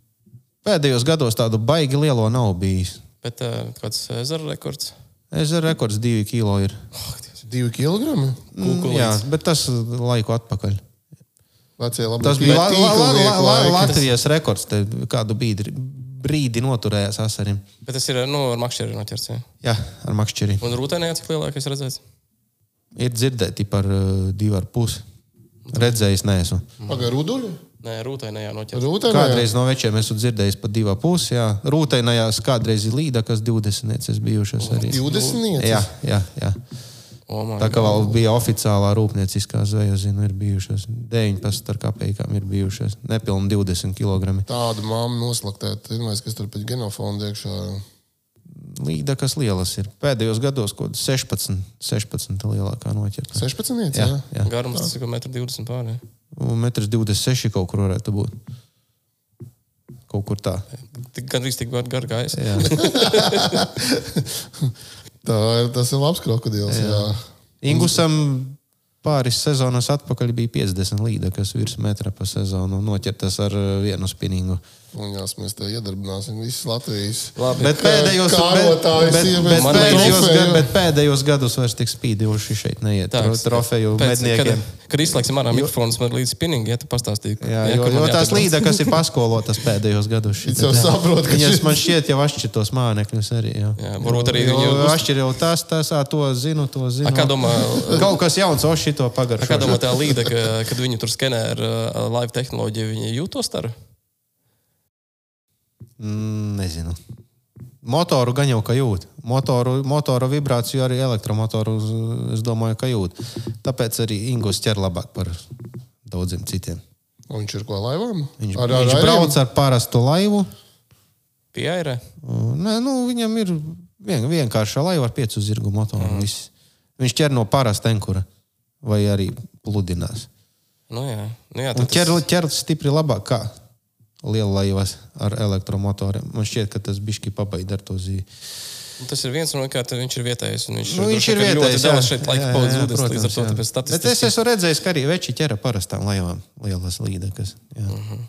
Pēdējos gados tādu baigi lielo nav bijis. Bet uh, kāds ezera rekords? Ezera rekords 2 kg ir. Divi kilogrami? Mm, jā, bet tas laiku atpakaļ. Vecie. Tas bija la, la, la, la, la. Latvijas rekords. Te kādu brīdi, brīdi noturējās asarim. Bet tas ir nu, ar makšķeri noķerts. Jā. Jā, ar makšķeri. Un rūtēnē cik lielākais redzēts? Ir dzirdēti par uh, divu ar pusi. Redzējis, neesmu. Pagaid, ruduļi? Nē, rūtainā jau noķert. Rūtē, Kādreiz no večiem esmu dzirdējis pa divām pusēm. Rūtainajās kādreiz ir līda, kas 20 ir bijušas arī. 20. Jā, jā, jā. O, my Tā kā vēl bija oficiālā rūpnieciskā zveja, zinu, ir bijušas 19 ar kapekām, ir bijušas nepilni 20 kg. Tādu māmu noslaktēt, zinājums, kas tur pēc genofonda iekšā. Līda, kas lielas ir. Pēdējos gados kaut kāds 16, 16 lielākā noķerta. 16. Jā, Jā. jā. Garums tas ir 1,20 m pāri. Un 1,26 m kaut kur varētu būt. Kaut kur tā. Tik gandrīz tik gar gar gājis. Jā. Tā ir, tas ir labs krokodils. Jā. Jā. Ingusam pāris sezonas atpakaļ bija 50 līda, kas virs metra pa sezonu noķertas ar vienu spinningu. Un jās mēs te iedarbināsim visas Latvijas. Labi. Bet pēdējos, bet, bet, bet, pēdējos, gad, bet pēdējos gados vairs tik spīdījuši šeit neiet. Tā, Tro- Trofeju pēc- medniekiem. Kad, kad izslēgsim ārā mikrofons, man līdz spinningi, ja tu pastāstīji. Jā, ja, jo, jo tās līda, kas ir paskolotas pēdējos gados, Viņš jau saprot, ka viņas šis- man šķiet jau atšķirtos mānekļus arī. Jā, Jā, varbūt arī jo, uz- atšķir jau tas, tas, ā, to zinu, to zinu. A, Kā domā, Kaut kas jauns, o šito a, kā pagaršo. domā tā līde, ka, kad viņi tur skenē ar uh, live tehnoloģiju, viņi jūtos ar? Mm, nezinu. Motoru gan jau kā jūt. Motoru, motoru vibrāciju arī elektromotoru, es domāju, ka jūt. Tāpēc arī Ingūns ķer labāk par daudziem citiem. Un viņš ir ko laivām? Viņš, Ar- ar, ar viņš airiem? brauc ar parastu laivu. Pieairē. Un, Nē, nu, viņam ir vien, vienkārša laiva ar piecu zirgu motoru. Mm. Viņš ķer no parasta tenkura vai arī pludinās. Nu, jā, nu, jā tad ķer, tas, ķer stipri labāk kā liela laivas ar elektromotoriem. Man šķiet, ka tas bišķi pabeigts ar to zīvi. tas ir viens no kā viņš ir vietējais. un Viņš, Nu, viņš ir vietējais. Daudz šeit laika pavadījis ūdens, protams, līdz ar to jā. tāpēc Bet es statistiski. esmu redzējis, ka arī veči ķera parastām laivām lielas līdekas. Jā. Mhm.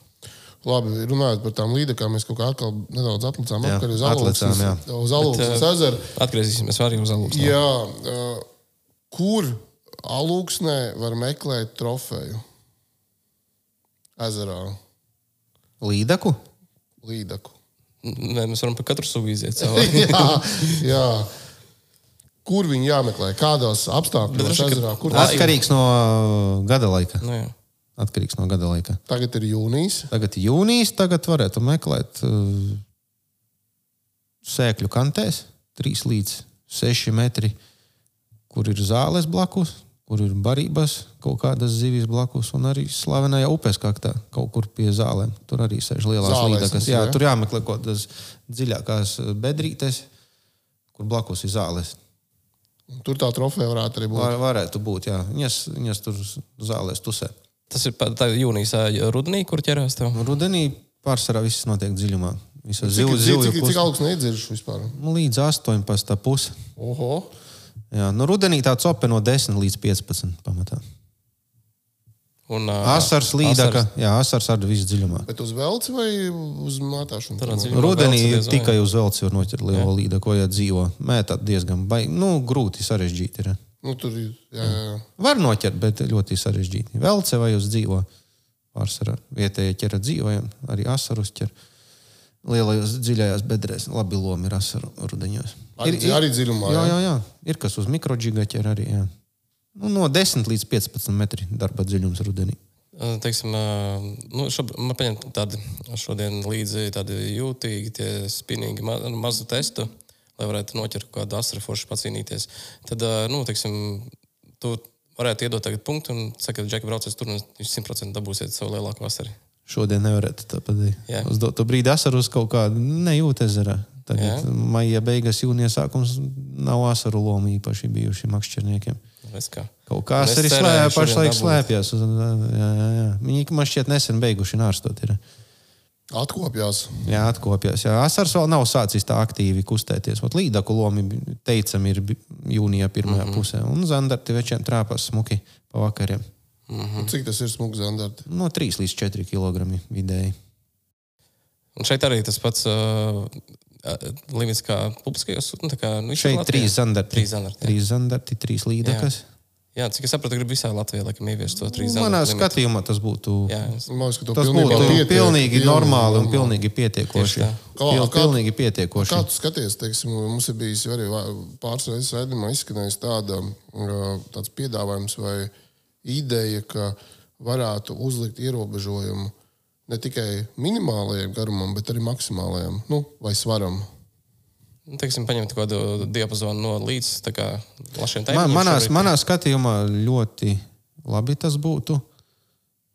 Labi, runājot par tām līdekām, mēs kaut kā atkal nedaudz atlicām Jā, atpakaļ uz Alūksnes, jā. uz Alūksnes Bet, ezeru. Atgriezīsimies arī uz alus. Jā, uh, kur Alūksnē var meklēt trofeju? Ezerā, Līdeku? līdeku. Nē, mēs varam par katru sugu iziet cauri. jā, jā. Kur viņi jāmeklē? Kādos apstākļos droši, ka-? Kur Atkarīgs no gada laika. nu, jā. Atkarīgs no gada laika. Tagad ir jūnijas. Tagad ir jūnijas, tagad varētu meklēt uh, sēkļu kantēs, 3 līdz 6 metri, kur ir zāles blakus, kur ir barības, kaut kādas zivis blakus, un arī slavenajā upes kaktā, kaut kur pie zālēm. Tur arī sēž lielās ir, Jā, ja? tur jāmeklē kaut kādas dziļākās uh, bedrītes, kur blakus ir zāles. Tur tā trofeja varētu arī būt. Var, varētu būt, jā. Viņas, viņas tur zālēs tusē. Tas ir jūnijas rudenī, kur ķerās tev. Rudenī pārsvarā viss notiek dziļumā. Visas Cik, zivju, cik, zivju cik, cik kust- augsts neiedzirdis vispār? Līdz 18. pusi. Oho! Jā, nu, rudenī tāds ope no 10 līdz 15. pamatā. Un, ā, Asars līdaka, asars. jā, asars ar visu dziļumā. Bet uz velci vai uz dziļumā Rudenī velci tikai uz velci var noķert lielo līdaku, ko ja dzīvo. Mētāt diezgan baigi, nu, grūti sarežģīti. Ir. Nu, tur ir. Jā, jā, jā. Var noķert, bet ļoti sarežģīti. Velce vai uz dzīvo pārsvarā. Vietējie ķera dzīvojam, arī asarus ķer. Lielajos dziļajās bedrēs labi lomi ir asaru rudeņos. Arī, ir, arī dziļumā. Jā, jā, jā. Ir kas uz mikroģiga ķer arī. Jā. Nu, no 10 līdz 15 metri darba dziļums rudenī. Teiksim, nu, šob, man paņem tādi šodien līdzi tādi jūtīgi, tie spinīgi ma mazu testu, lai varētu noķert kaut kādu asru foršu pacīnīties. Tad, nu, teiksim, tu varētu iedot tagad punktu un saka, ka Džeki braucies tur un jūs 100% dabūsiet savu lielāko asaru. Šodien nevarētu tā padarīt. Jā. Uz doto brīdi asaru uz kaut kādu nejūt ezerā. Tagad Jā. maija beigas, jūnija sākums nav asaru loma īpaši bijuši makšķerniekiem. Redz kā. Kaut kāds Un es arī šodien pašlaik slēpjas. jā. Viņi man šķiet nesen beiguši nārstot. Ir. Atkopjās. Jā, atkopjas. Jā, asars vēl nav sācis tā aktīvi kustēties. Ot, līdaku lomi, teicam, ir jūnijā pirmajā mm -hmm. pusē. Un zandarti večiem trāpās smuki pa vakariem. Mm -hmm. Cik tas ir smugs zandarts? No 3 līdz 4 kg vidēji. Un šeit arī tas pats uh, limits kā publiskajos. Nu, kā, nu, ir Šeit Latvijā. trīs zandarti. Trīs zandarti, jā. Trīs zandarti, trīs līdakas. Jā, cik es saprotu, grib visā Latvijā laikam ieviest to trīs Manā zandartu limitu. skatījumā tas būtu. Jā, es- Man liekas, ka to Tas pilnībā būtu pietiek. pilnīgi normāli un pilnīgi pietiekoši. Kā- Pil, kā- pilnīgi pietiekoši. Kā tu skaties, teiksim, mums ir bijis arī pāris reizes raidījumā izskanējis tāda, tāds piedāvājums vai ideja, ka varētu uzlikt ierobežojumu ne tikai minimālajiem garumam, bet arī maksimālajiem nu, vai svaram. Nu, teiksim, paņemt kaut kādu diapazonu no līdz tā kā plašiem Man, tēmiem. manā, manā skatījumā ļoti labi tas būtu,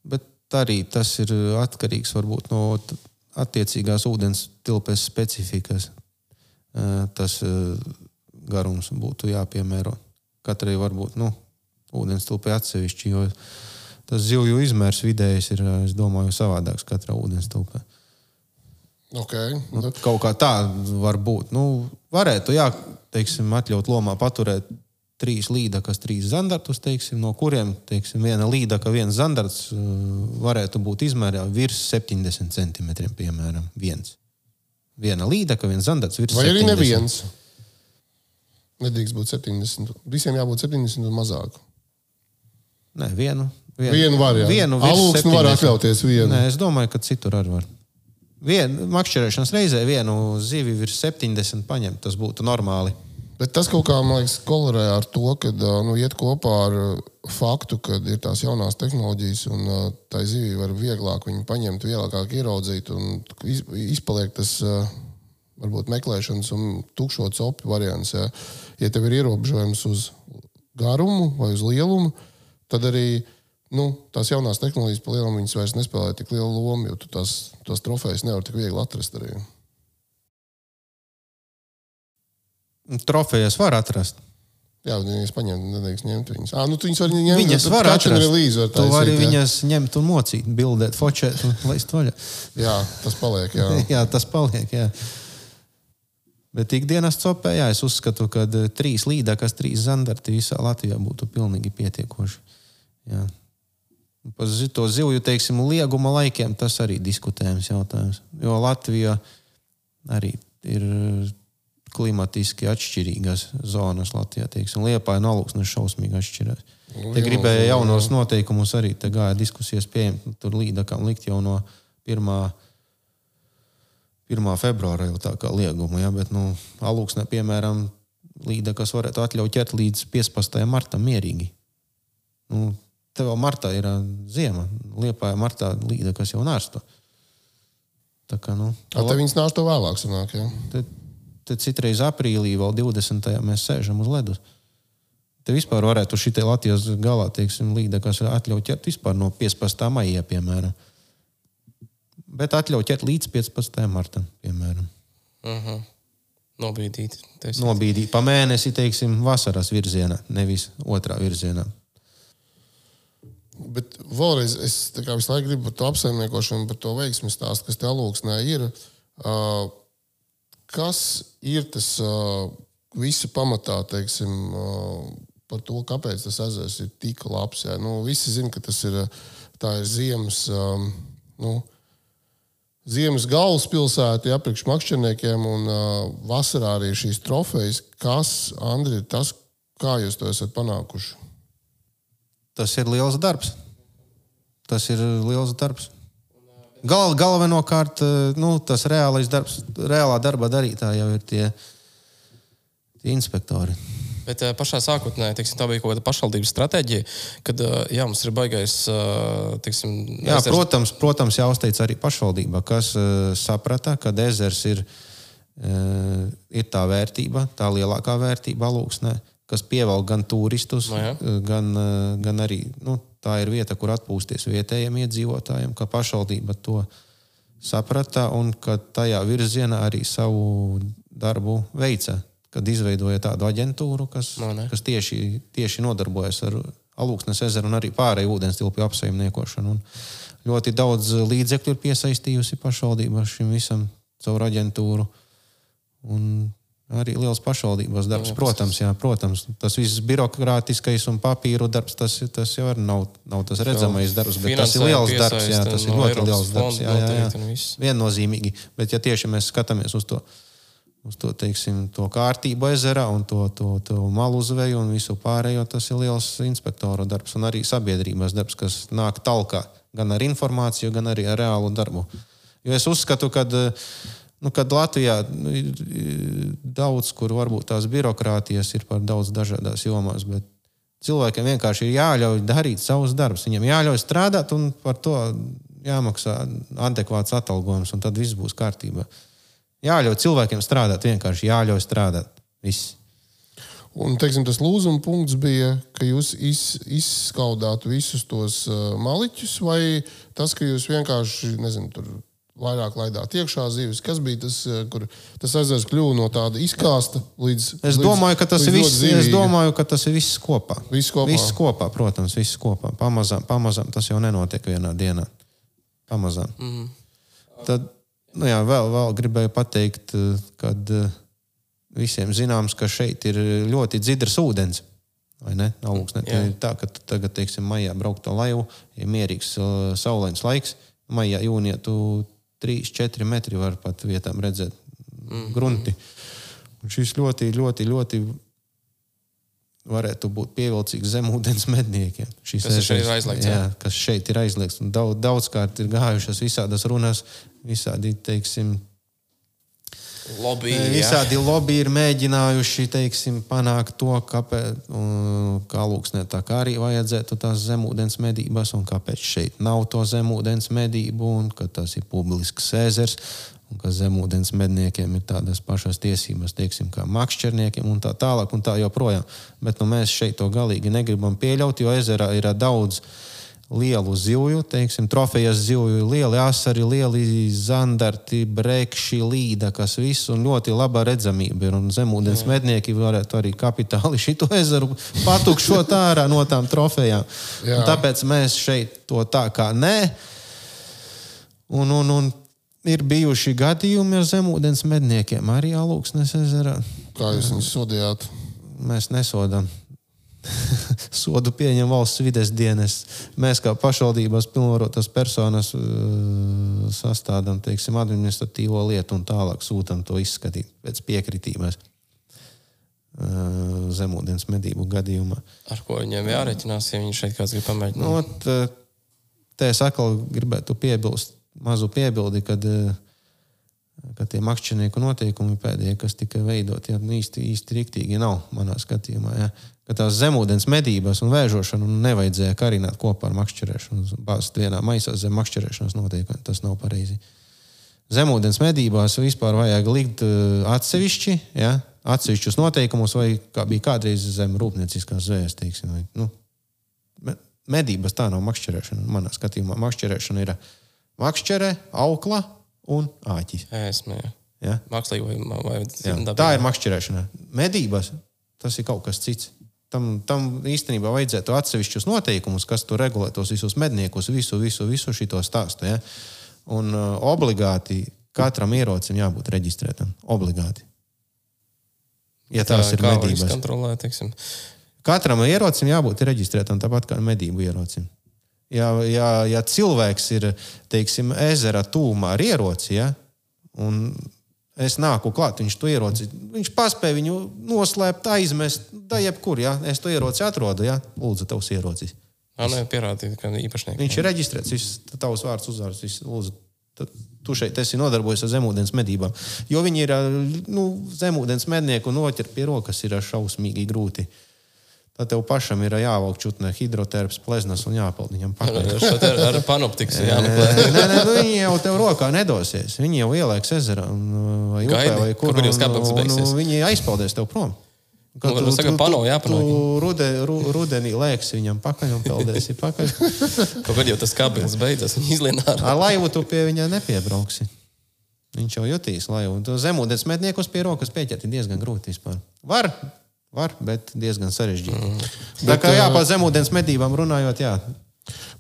bet arī tas ir atkarīgs varbūt no attiecīgās ūdens tilpes specifikas. Eh, Tas garums būtu jāpiemēro. Katrai varbūt nu, ūdens tilpē atsevišķi, jo tas zivju izmērs vidējais ir, eh, es domāju, savādāks katrā ūdens tilpē. Okay. Nu, kaut kā tā var būt. Nu, varētu, jā, teiksim, atļaut lomā paturēt trīs līdakas, trīs zandartus, teiksim, no kuriem teiksim, viena līdaka, viens zandarts uh, varētu būt izmērā virs 70 centimetriem, piemēram, viens. Viena līdaka, viens zandarts virs Vai arī 70. neviens? Nedrīkst būt 70. Visiem jābūt 70 un mazāk. Nē, vienu. Vienu var, jā. Vienu Alūksni var 70. atļauties vienu. Nē, es domāju, ka citur arī var. Vienu makšķerēšanas reizē vienu zivi virs 70 paņemt, tas būtu normāli. Bet tas kaut kā, man liekas, kolorē ar to, ka nu, iet kopā ar faktu, ka ir tās jaunās tehnoloģijas, un tā zivija var vieglāk viņu paņemt, vieglāk ieraudzīt, un iz- izpaliek tas varbūt meklēšanas un tukšo copu variants. Ja, ja tev ir ierobežojums uz garumu vai uz lielumu, tad arī nu, tās jaunās tehnoloģijas pa lielam viņas vairs nespēlē tik lielu lomu, jo tu tās, tās trofejas nevar tik viegli atrast arī. Trofejas var atrast. Jā, viņas paņemt, nedrīkst ņemt viņas. Ah, nu, viņas var ņemt. Viņas var atrast. release var Tu vari jā. viņas ņemt un mocīt, bildēt, focēt un laist vaļā. Jā, tas paliek. Jā. jā, tas paliek. Jā. Bet ikdienas copē, jā, es uzskatu, ka eh, trīs līdakas, trīs zandarti visā Latvijā būtu pilnīgi pietiekoši. Jā. Par to zivju, teiksim, lieguma laikiem tas arī diskutējams jautājums. Jo Latvija arī ir eh, klimatiski atšķirīgas zonas Latvijā. Teiksim, Liepā ir nolūksnes šausmīgi atšķirās. Nu, Te jā, gribēja jā. jaunos noteikumus arī, te gāja diskusijas pieņemt, tur līdakam likt jau no 1. 1. februāra jau tā kā liegumu, ja, bet, nu, alūksnē, piemēram, līdakas varētu atļaut ķert līdz 15. martam mierīgi. Nu, te vēl martā ir ā, ziema, liepā martā līdakas jau nārsto. Tā kā, nu, Tā te viņas to vēlāk. Sanāk, jā. te, te citreiz aprīlī, vēl 20. mēs sēžam uz ledus. Te vispār varētu šī Latvijas galā, teiksim, līdakas atļaut ķert vispār no 15. maija, piemēram. Bet atļaut ķert līdz 15. martam, piemēram. Uh -huh. Nobīdīt. Nobīdīt pa mēnesi, teiksim, vasaras virzienā, nevis otrā virzienā. Bet vēlreiz es visu laiku gribu par to apsaimniekošanu, par to veiksmu stāstu, kas te alūksnē ir. Uh, kas ir tas uh, visu pamatā, teiksim, uh, par to, kāpēc tas ezers ir tik labs? Jā? Nu, visi zina, ka tas ir, ir ziemas. Um, nu, Ziemas galvaspilsēta, ja priekš makšķerniekiem, un uh, vasarā arī šīs trofejas. Kas, Andri, ir tas, kā jūs to esat panākuši? Tas ir liels darbs. Tas ir liels darbs. Gal, galvenokārt, eh, nu, tas reālais darbs, reālā darba darītāji jau ir tie, tie inspektori. Bet uh, pašā sākotnē teiksim, tā bija kaut kāda pašvaldības stratēģija, kad uh, jā, mums ir baigais. Teiksim, Jā, ezers- protams, protams, jāuzteic arī pašvaldība, kas saprata, ka ezers ir, ir tā vērtība, tā lielākā vērtība alūksnē, kas pievelk gan turistus, Nu jā. uh, gan, uh, gan arī nu, tā ir vieta, kur atpūsties vietējiem iedzīvotājiem, ka pašvaldība to saprata un ka tajā virzienā arī savu darbu veica. Kad izveidoja tādu aģentūru, kas, Nu, ne. kas tieši, tieši nodarbojas ar Alūksnes ezeru un arī pārēju ūdens tilpju apsaimniekošanu. Un ļoti daudz līdzekļu ir piesaistījusi pašvaldība šim visam caur aģentūru. Un arī liels pašvaldības darbs. Protams, jā, protams, tas viss birokrātiskais un papīru darbs, tas, tas jau nav, nav tas redzamais darbs, bet tas ir liels darbs. Jā, tas ir ļoti liels darbs. Jā, jā, jā. Viennozīmīgi. Bet, ja tieši mēs skatāmies uz to, uz to, teiksim, to kārtību ezerā un to, to, to malu zveju un visu pārējo, tas ir liels inspektoru darbs un arī sabiedrības darbs, kas nāk talkā gan ar informāciju, gan arī ar reālu darbu. Jo es uzskatu, ka nu, kad Latvijā nu, ir daudz, kur varbūt tās birokrātijas ir par daudz dažādās jomās, bet cilvēkiem vienkārši ir jāļauj darīt savus darbus. Viņam jāļauj strādāt, un par to jāmaksā adekvāts atalgojums, un tad viss būs kārtībā. Jāļauj cilvēkiem strādāt, vienkārši jāļauj strādāt. Viss. Un teiksim, tas lūzuma punkts bija, ka jūs iz, izskaudāt visus tos uh, maliķus, vai tas, ka jūs vienkārši nezinu, tur vairāk laidāt iekšā zivis. Kas bija tas, uh, kur tas ezers kļuva no tāda izkāsta līdz. Es līdz, domāju, ka tas ir viss. ļoti Es domāju, ka tas ir viss kopā. Viss kopā. Viss kopā, protams, viss kopā. Pamazām, pamazām tas jau nenotiek vienā dienā. Pamazām. Mm. Tad, nu jā, vēl, vēl gribēju pateikt, kad visiem zināms, ka šeit ir ļoti dzidrs ūdens. Vai ne? Ir tā, ka tu tagad, teiksim, maijā braukt to laivu, ir mierīgs, saulains laiks. Maijā, jūnijā tu 3-4 metri var pat vietām redzēt mm. grunti. Un šis ļoti, ļoti, ļoti varētu būt pievilcīgs zemūdens medniekiem. Šis Kas ir šeit ezers, aizliegts, Jā, jā? kas šeit ir aizliegts. Daudz, daudzkārt ir gājušas visādas runas, visādi, teiksim, Lobby. jā. Visādi lobby ir mēģinājuši teiksim, panākt to, kāpēc, un, kā lūksnē, tā kā arī vajadzētu tās zemūdens medības, un kāpēc šeit nav to zemūdens medību, un ka tas ir publisks ezers, un ka zemūdens medniekiem ir tādas pašas tiesības, teiksim, kā makšķerniekiem, un tā tālāk, un tā joprojām. Bet nu, mēs šeit to galīgi negribam pieļaut, jo ezerā ir daudz lielu zivju, teiksim, trofejas zivju, lieli asari, lieli zandarti, brekši, līda, kas viss un ļoti laba redzamība ir. Un zemūdens mednieki varētu arī kapitāli šito ezeru patukšot ārā no tām trofejām. Tāpēc mēs šeit to tā kā nē. Un, un, un ir bijuši gadījumi ar zemūdens medniekiem arī Alūksnes ezerā. Kā jūs viņus sodījāt? Mēs nesodām. Sodu pieņem valsts vides dienas. Mēs, kā pašvaldībās pilnvarotas personas, eh, sastādām teiksim, administratīvo lietu un tālāk sūtām to izskatīt pēc piekritības eh, zemūdens medību gadījumā. Ar ko viņiem jārēķinās, ja viņi šeit kāds grib pamēģināt? Nu, ot, eh, te es atkal gribētu piebilst mazu piebildi, kad, eh, ka tie makšķernieku noteikumi pēdējie, kas tika veidoti, ja, nu, īsti, īsti riktīgi nav manā skatījumā. Ja. Ka tās zemūdens medības un vēžošanu nevajadzēja karināt kopā ar makšķerēšanu, bāzt vienā maisā zem makšķerēšanas noteikumiem. Tas nav pareizi. Zemūdens medībās vispār vajag likt eh, atsevišķi, ja, atsevišķus noteikumus, vai kā bija kādreiz zem rūpnieciskās zvējas, teiksim, vai, nu, Me- medības tā nav makšķerēšana. Manā skatījumā makšķerēšana ir makšķere, aukla un āķis. Esmu, jā. Ja? Mākslīgi vai, vai Jā, tā ir makšķerēšana. Medības tas ir kaut kas cits. Tam, tam īstenībā vajadzētu atsevišķus noteikumus, kas tur regulē tos visus medniekus, visu, visu, visu šo stāstu. Ja? Un uh, obligāti katram ierocim jābūt reģistrētam. Obligāti. Ja tās Tā ir medības. Katram ierocim jābūt reģistrētam tāpat kā medību ierocim. Ja, ja, ja cilvēks ir teiksim, ezera tūmā ar ieroci, ja, un es nāku klāt, viņš to ieroci, viņš paspēja viņu noslēpt, aizmest, da jebkur, ja es to ieroci atrodu, ja, lūdzu, tavs ierocis. Jā, nē, pierādīt, ka īpašnieks. Viņš ir reģistrēts, viss tavs vārds, uzvārds, viss, lūdzu. Tad Tu šeit esi nodarbojies ar zemūdens medībām. Jo viņi ir nu, zemūdens mednieki un noķert pie rokas ir šausmīgi grūti. Tad tev pašam ir jāvelk čutnē hidroterapijas pleznas un jāpeld viņam. Šeit ar, ar panoptiku jāmeklē. nē, nē, nu, viņi jau tev rokā nedosies. Viņi jau ieliks ezerā un, vai upē, vai kur. kur kāpēc un- beigsies? un Viņi aizpeldēs tev prom. Nu, varbūt saka, pano jāpanāk. Tu rude, ru, rudenī lēksi viņam pakaļ un peldēsi pakaļ. Kad jau tas kabels beidzas un izlienā ar laivu tu pie viņa nepiebrauksi. Viņš jau jutīs laivu. Zemūdens medniekus pie rokas pieķert ir diezgan grūti vispār. Var, var bet diezgan sarežģīti. Mm. Tā kā jā, par zemūdens medībām runājot, jā.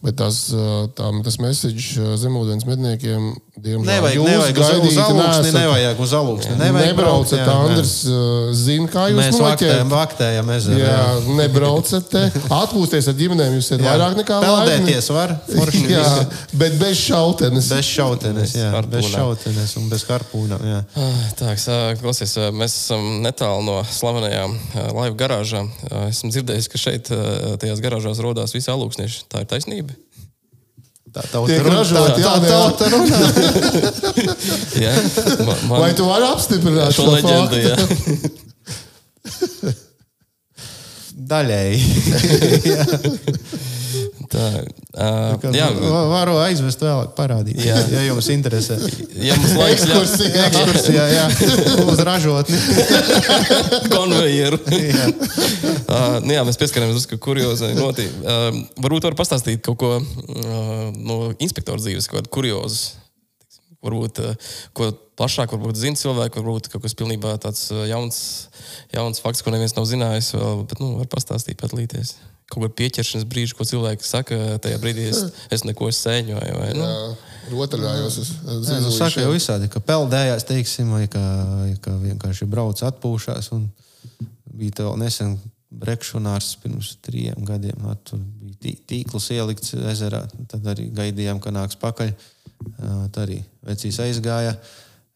Bet tas, uh, tā, tas message uh, zemūdens medniekiem, diemžēl, Nevajag, jūs nevajag uz, uz neesat. nevajag uz alūksni. Nevajag Nebraucat, jā, Andris uh, zina, kā jūs Mēs vaktējam, noķert. vaktējam ezeru. Jā, nebraucat te. Atpūsties ar ģimenēm, jūs esat vairāk nekā Peldēties var, forši Jā, viss. bet bez šautenes. Bez šautenes, jā. harpūnām. Bez šautenes un bez harpūnām, jā. Ah, Tā, klausies, mēs esam netālu no slavenajām laivu garāžām. Esmu dzirdējis, ka šeit tajās garāžās rodās visi alūksnieši. Tā ir taisnība. Tā tauta Tiek runā. ražoti, Tā, tā jā. tauta runā. Jā, man, man Vai tu vari apstiprināt šo leģendu. Daļēji. Tā, uh, Kad jā, va- Varu aizvest vēlāk, parādīt. Jā. ja jums interesē. ja mums laiks ļauj Ekskursija. Ekskursijā, jā, uz ražotni. konvejeru. Jā. uh, nu jā, mēs pieskaramies uz kuriozai notī. Uh, varbūt var pastāstīt kaut ko uh, no inspektora dzīves, kaut kādu kuriozu. Varbūt, uh, ko plašāk varbūt zina cilvēki, varbūt kaut kas pilnībā tāds jauns, jauns fakts, ko neviens nav zinājis vēl, bet, nu, var pastāstīt pat līties. Kaut kāda pieķeršanas brīža, ko cilvēki saka, tajā brīdī es, es neko sēņoju. Vai, nu, Jā, Rotaļājos. es- es Nē, nu, saka jau visādi, ka peldējās, teiksim, vai ka, ka vienkārši brauc atpūšās. un Bija tā nesen brekšunārs pirms trim gadiem. ar Tur bija tī- tīkls ielikts ezerā. Tad arī gaidījām, ka nāks pakaļ. Ā, Tad arī vecīs aizgāja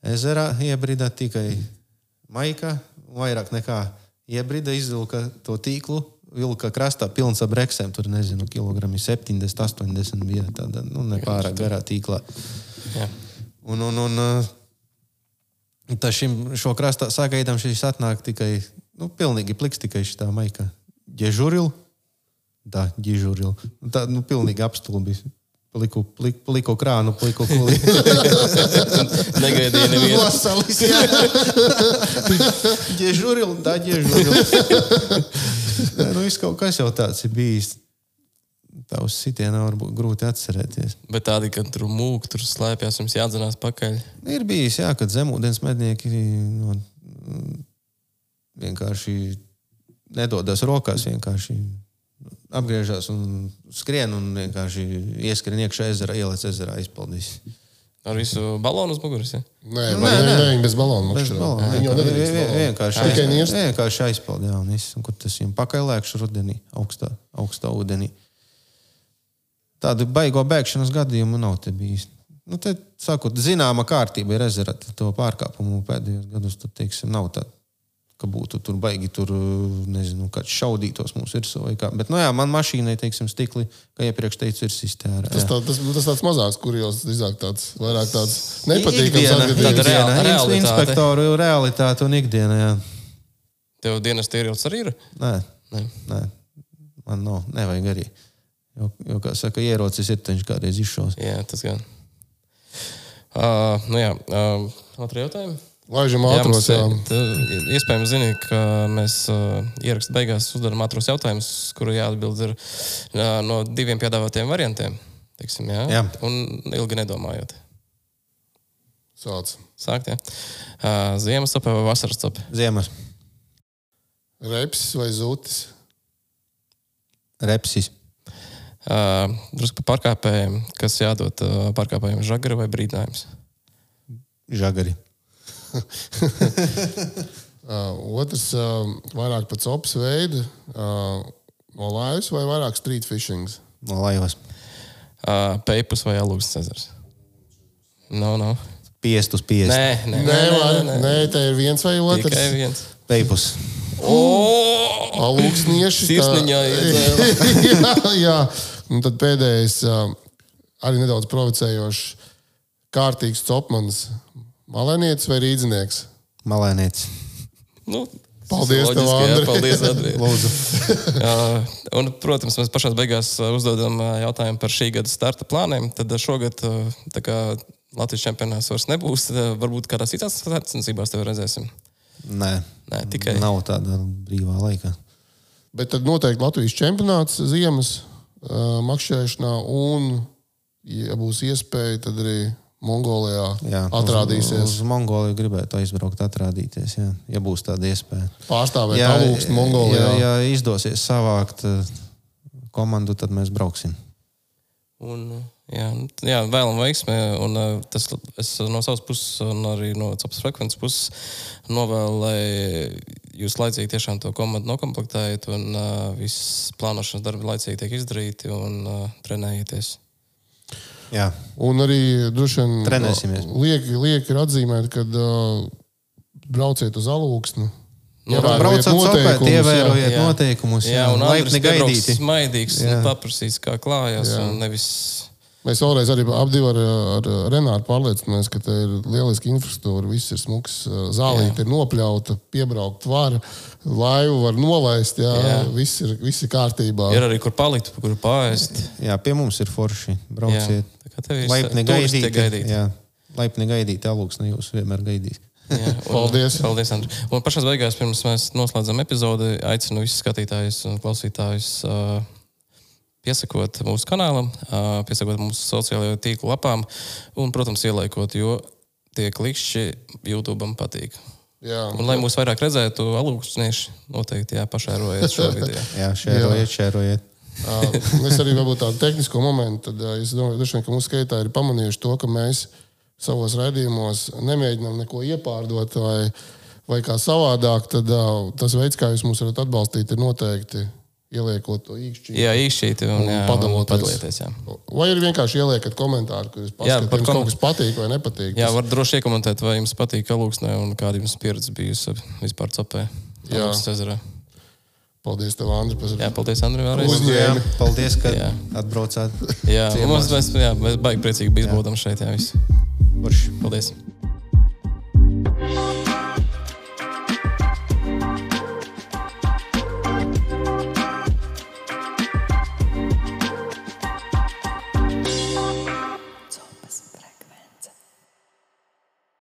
ezerā, iebrida tikai maikā. Vairāk nekā iebrida, izvilka to tīklu. Vilka krastā pilns ar breksēm. Tur nezinu, kilogrami 70, 80 bija tāda nu, nepārāk garā tīklā. jā. Un, un, un uh, tā šim, šo krastā sagaidām šis atnāk tikai, nu, pilnīgi pliks tikai šitā maika. Ģežuril? Tā, ģežuril. Un Tā, nu, pilnīgi apstulbi. Pliku, pliku, pliku krānu, pliku kuli. Negaidīju nevienu. Vasalis, jā. ģežuril, tā, ģežuril. Nē, nu, viss kaut kas jau tāds ir bijis. Tā uz sitienā varbūt grūti atcerēties. Bet tādi, ka tur mūk, tur slēpjas, jums jādzenās pakaļ. Ir bijis, jā, kad zemūdens mednieki no, mm, vienkārši nedodas rokās, vienkārši apgriežas un skrien un vienkārši ieskrien iekšā ezerā, ielēc ezerā, izpildīs. Ar visu balonu uz muguras. Ja? Nē, nē, nē, nē, viņi bez balona. Bez balona, vienkārši- nedrīkst vien- balonu. Vienkārši, aiz- nirst. vienkārši aizpildīt, jā, un viss, un kur tas viņam pakaļlēkšu rudenī, augstā, augstā ūdenī. Tādu baigo bēgšanas gadījumu nav te bijis. Nu, te, sakot, zināma kārtība ir ezerā, tad to pārkāpumu pēdējos gados, tad, teiksim, nav tā, ka būtu tur baigi, tur, nezinu, kāds šaudītos mums ir vai kā. Bet, nu jā, man mašīnai, teiksim, stikli, kā iepriekš teicu, ir sistēra. Tas, tā, tas, tas tāds mazāks, kurjos drīzāk tāds, vairāk tāds nepatīkams Tāda reāla- realitāte. Inspektoru realitāte un ikdiena, jā. Tev dienas tīrījums arī ir. Nē, Nē. nē, man nav, nevajag arī. Jo, jo kā saka, ierocis ir teņš kādreiz izšos. Jā, tas gan. Uh, nu jā, uh, otru jautājumu. Laižam Jā, ātros, mums, jā. iespējams, zini, ka mēs uh, ierakstā beigās uzdarām ātros jautājumus, kuru jāatbild ir uh, no diviem piedāvātiem variantiem. Teiksim, jā? Jā. Un ilgi nedomājot. Sāc. Sākt, jā. Uh, ziemas cepa vai vasaras cepa? Ziemas, Reps vai zūtis? repsis, Uh, drusku par pārkāpējiem, kas jādod uh, pārkāpējiem žagari vai brīdinājums. žagari. Uh, otrs, uh, vairāk pēc opas veida, uh, no laivas vai vairāk street fishing. No laivas. Uh, Peipus vai alūks Cezars? No, no. Piest uz piest. Nē, nē, Nē, nē, nē, nē, te ir viens vai Tikai otrs. viens. Peipus. Alūksnieši. tā- Sirsniņā jā, jā. Un tad pēdējais, uh, arī nedaudz provocējošs, kārtīgs copmans. Malēnietis vai rīznieks? Malēnietis. Nu, Paldies tev, jā. Paldies. Lūdzu. Uh, un, protams, mēs pašā beigās uzdodam jautājumu par šī gada starta plāniem. Tad šogad tā kā Latvijas čempionāts vairs nebūs. Varbūt kādās citās sacensībās tevi redzēsim. Nē, Nē, tikai nav tāda brīvā laika. Bet tad noteikti Latvijas čempionāts ziemas uh, makšķerēšanā un, ja būs iespēja, tad arī Mongolijā Jā, atrādīsies. Uz, uz Mongoliju gribētu aizbraukt, atrādīties, jā, ja būs tāda iespēja. Pārstāvēt alūksni Mongolijā. ja, ja izdosies savākt eh, komandu, tad mēs brauksim. Un, jā, nu, jā, vēlam veiksmi. Un, uh, tas, es no savas puses, un arī no cepas frekvences puses, novēlu, lai jūs laicīgi tiešām to komandu nokomplektējat, un uh, viss plānošanas darbi laicīgi tiek izdarīti un uh, trenējieties. Jā, Un arī droši vien Trenēsimies. lieki, lieki ir atzīmēt, ka uh, brauciet uz alūksni. Nu, Ievērojiet braucat sopēt, noteikumus, jā. ievērojiet Jā. noteikumus, Jā, jā, un laipni gaidīti. Smaidīgs, Jā. un paprasīs, kā klājas, Jā. un nevis Mēs vēlreiz arī ap divu ar, ar Renāru pārliecināmies, ka te ir lieliska infrastruktūra, viss ir smuks, zālīte ir nopļauta, piebraukt var, laivu var nolaist, jā, Jā. Viss, ir, viss ir kārtībā. Ir arī kur palikt, kur pāriest. Jā, pie mums ir forši. Brauciet. Tā kā tev ir Laipni gaidīt. gaidīt. Jā, laipni gaidīt. Alūksne jūs vienmēr gaidīs. Jā, un- Paldies. Paldies, Andri. Un pašā beigās, pirms mēs noslēdzam epizodi, aicinu visus skatītājus un klausītājus uh, piesakot mūsu kanālam, uh, piesakot mūsu sociālajā tīkla lapām un, protams, ielaikot, jo tie klikšķi YouTube patīk. Jā. Un, lai mūs vairāk redzētu, alūksnieši noteikti jāpašērojiet šo video. Jā, šērojiet, šērojiet. Mēs arī varbūt tādu tehnisko momentu, tad es domāju, droši vien, ka mūsu skaitītāji ir pamanījuši to, ka mēs savos raidījumos nemēģinām neko iepārdot vai, vai kā savādāk. Tad tas veids, kā jūs mūs varat atbalstīt, ir noteikti ieliekot to īkšķi. Jā, īšķīti un, jā, un padalieties. Jā. Vai arī vienkārši ieliekat komentāru, kur jūs Jā, paskatāt, par jums kom- kaut kas patīk vai nepatīk. Jā, Tas- var droši iekomentēt, vai jums patīk alūksnē un kāda jums pieredze bijusi vispār copē. Jā. Alūksnes ezerā. Paldies, tev, Andri, par Jā, paldies, Andri, vēlreiz. Uz- Jā, paldies, ka Jā. atbraucāt. Jā, mums, mēs, jā, mēs baigi priecīgi bijām šeit. Jā, viss. Paldies!